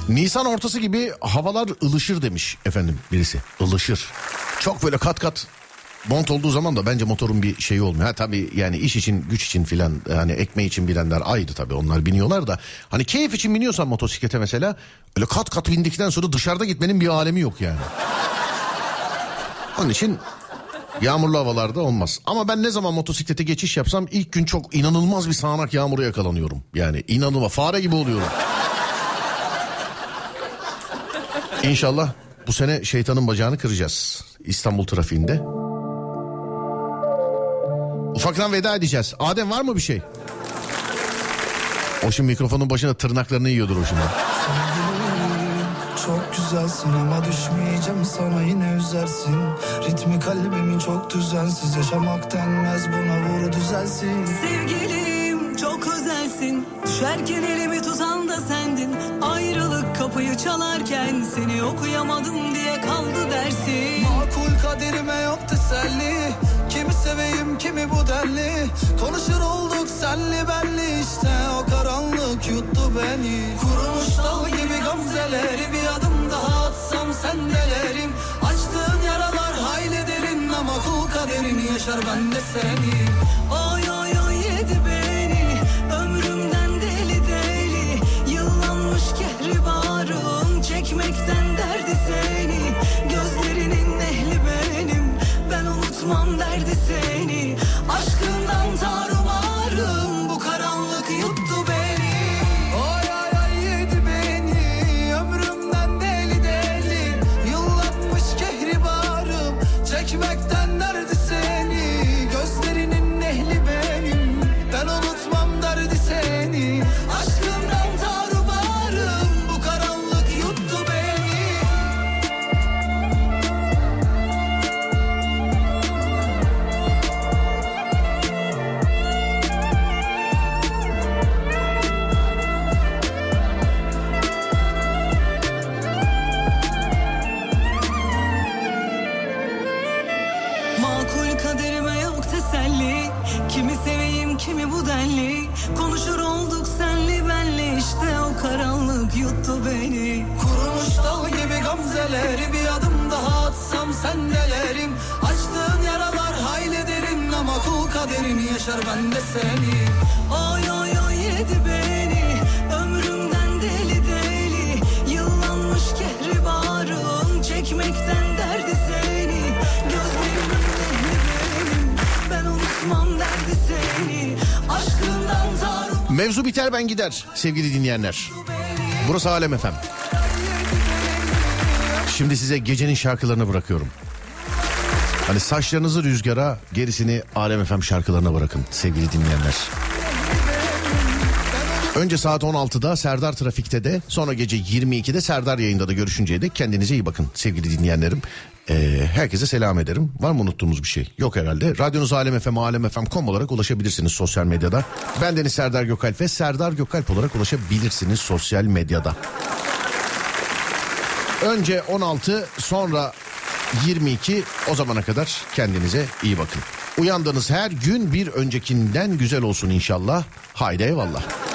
Nisan ortası gibi havalar ılışır demiş efendim birisi. Ilışır. Çok böyle kat kat mont olduğu zaman da bence motorun bir şeyi olmuyor. Ha tabii yani iş için güç için filan hani ekmeği için bilenler ayrı tabii onlar biniyorlar da. Hani keyif için biniyorsan motosiklete mesela öyle kat kat bindikten sonra dışarıda gitmenin bir alemi yok yani. Onun için yağmurlu havalarda olmaz. Ama ben ne zaman motosiklete geçiş yapsam ilk gün çok inanılmaz bir sağanak yağmura yakalanıyorum. Yani inanılmaz fare gibi oluyorum. İnşallah bu sene şeytanın bacağını kıracağız İstanbul trafiğinde. Ufaktan veda edeceğiz. Adem var mı bir şey? O şimdi mikrofonun başına tırnaklarını yiyordur o şimdi. Çok güzelsin ama düşmeyeceğim sana yine üzersin Ritmi kalbimin çok düzensiz yaşamak denmez buna vur düzelsin Sevgilim çok özelsin Düşerken elimi tutan da sendin Ayrılık kapıyı çalarken Seni okuyamadım diye kaldı dersin Makul kaderime yok teselli Bu denli Konuşur olduk senli benli işte. O karanlık yuttu beni. Kurumuş dal gibi gamzeleri Bir adım daha atsam sendelerim Açtığın yaralar hayli derin Ama kul kaderini yaşar ben de seni. Oy oy oy yedi beni. Ömrümden deli deli. Yıllanmış kehribarım Çekmekten derdi seni. Gözlerinin ehli benim Ben unutmam derdi seni Aşkından tarumarım ben de seni. Oy oy oy yedi beni. Ömrümden deli deli. Yıllanmış kehribarım. Çekmekten derdi seni. Gözlerimin ehli benim. Ben unutmam derdi seni. Aşkından tarım Mevzu biter ben gider sevgili dinleyenler. Burası Alem Efem. Şimdi size gecenin şarkılarını bırakıyorum. Hani saçlarınızı rüzgara gerisini Alem Efem şarkılarına bırakın sevgili dinleyenler. Önce saat 16'da Serdar Trafik'te de sonra gece 22'de Serdar yayında da görüşünceye dek kendinize iyi bakın sevgili dinleyenlerim. Ee, herkese selam ederim. Var mı unuttuğumuz bir şey? Yok herhalde. Radyonuz Alem FM, alemfm.com olarak ulaşabilirsiniz sosyal medyada. Ben Deniz Serdar Gökalp ve Serdar Gökalp olarak ulaşabilirsiniz sosyal medyada. Önce 16 sonra 22 o zamana kadar kendinize iyi bakın. Uyandığınız her gün bir öncekinden güzel olsun inşallah. Haydi eyvallah.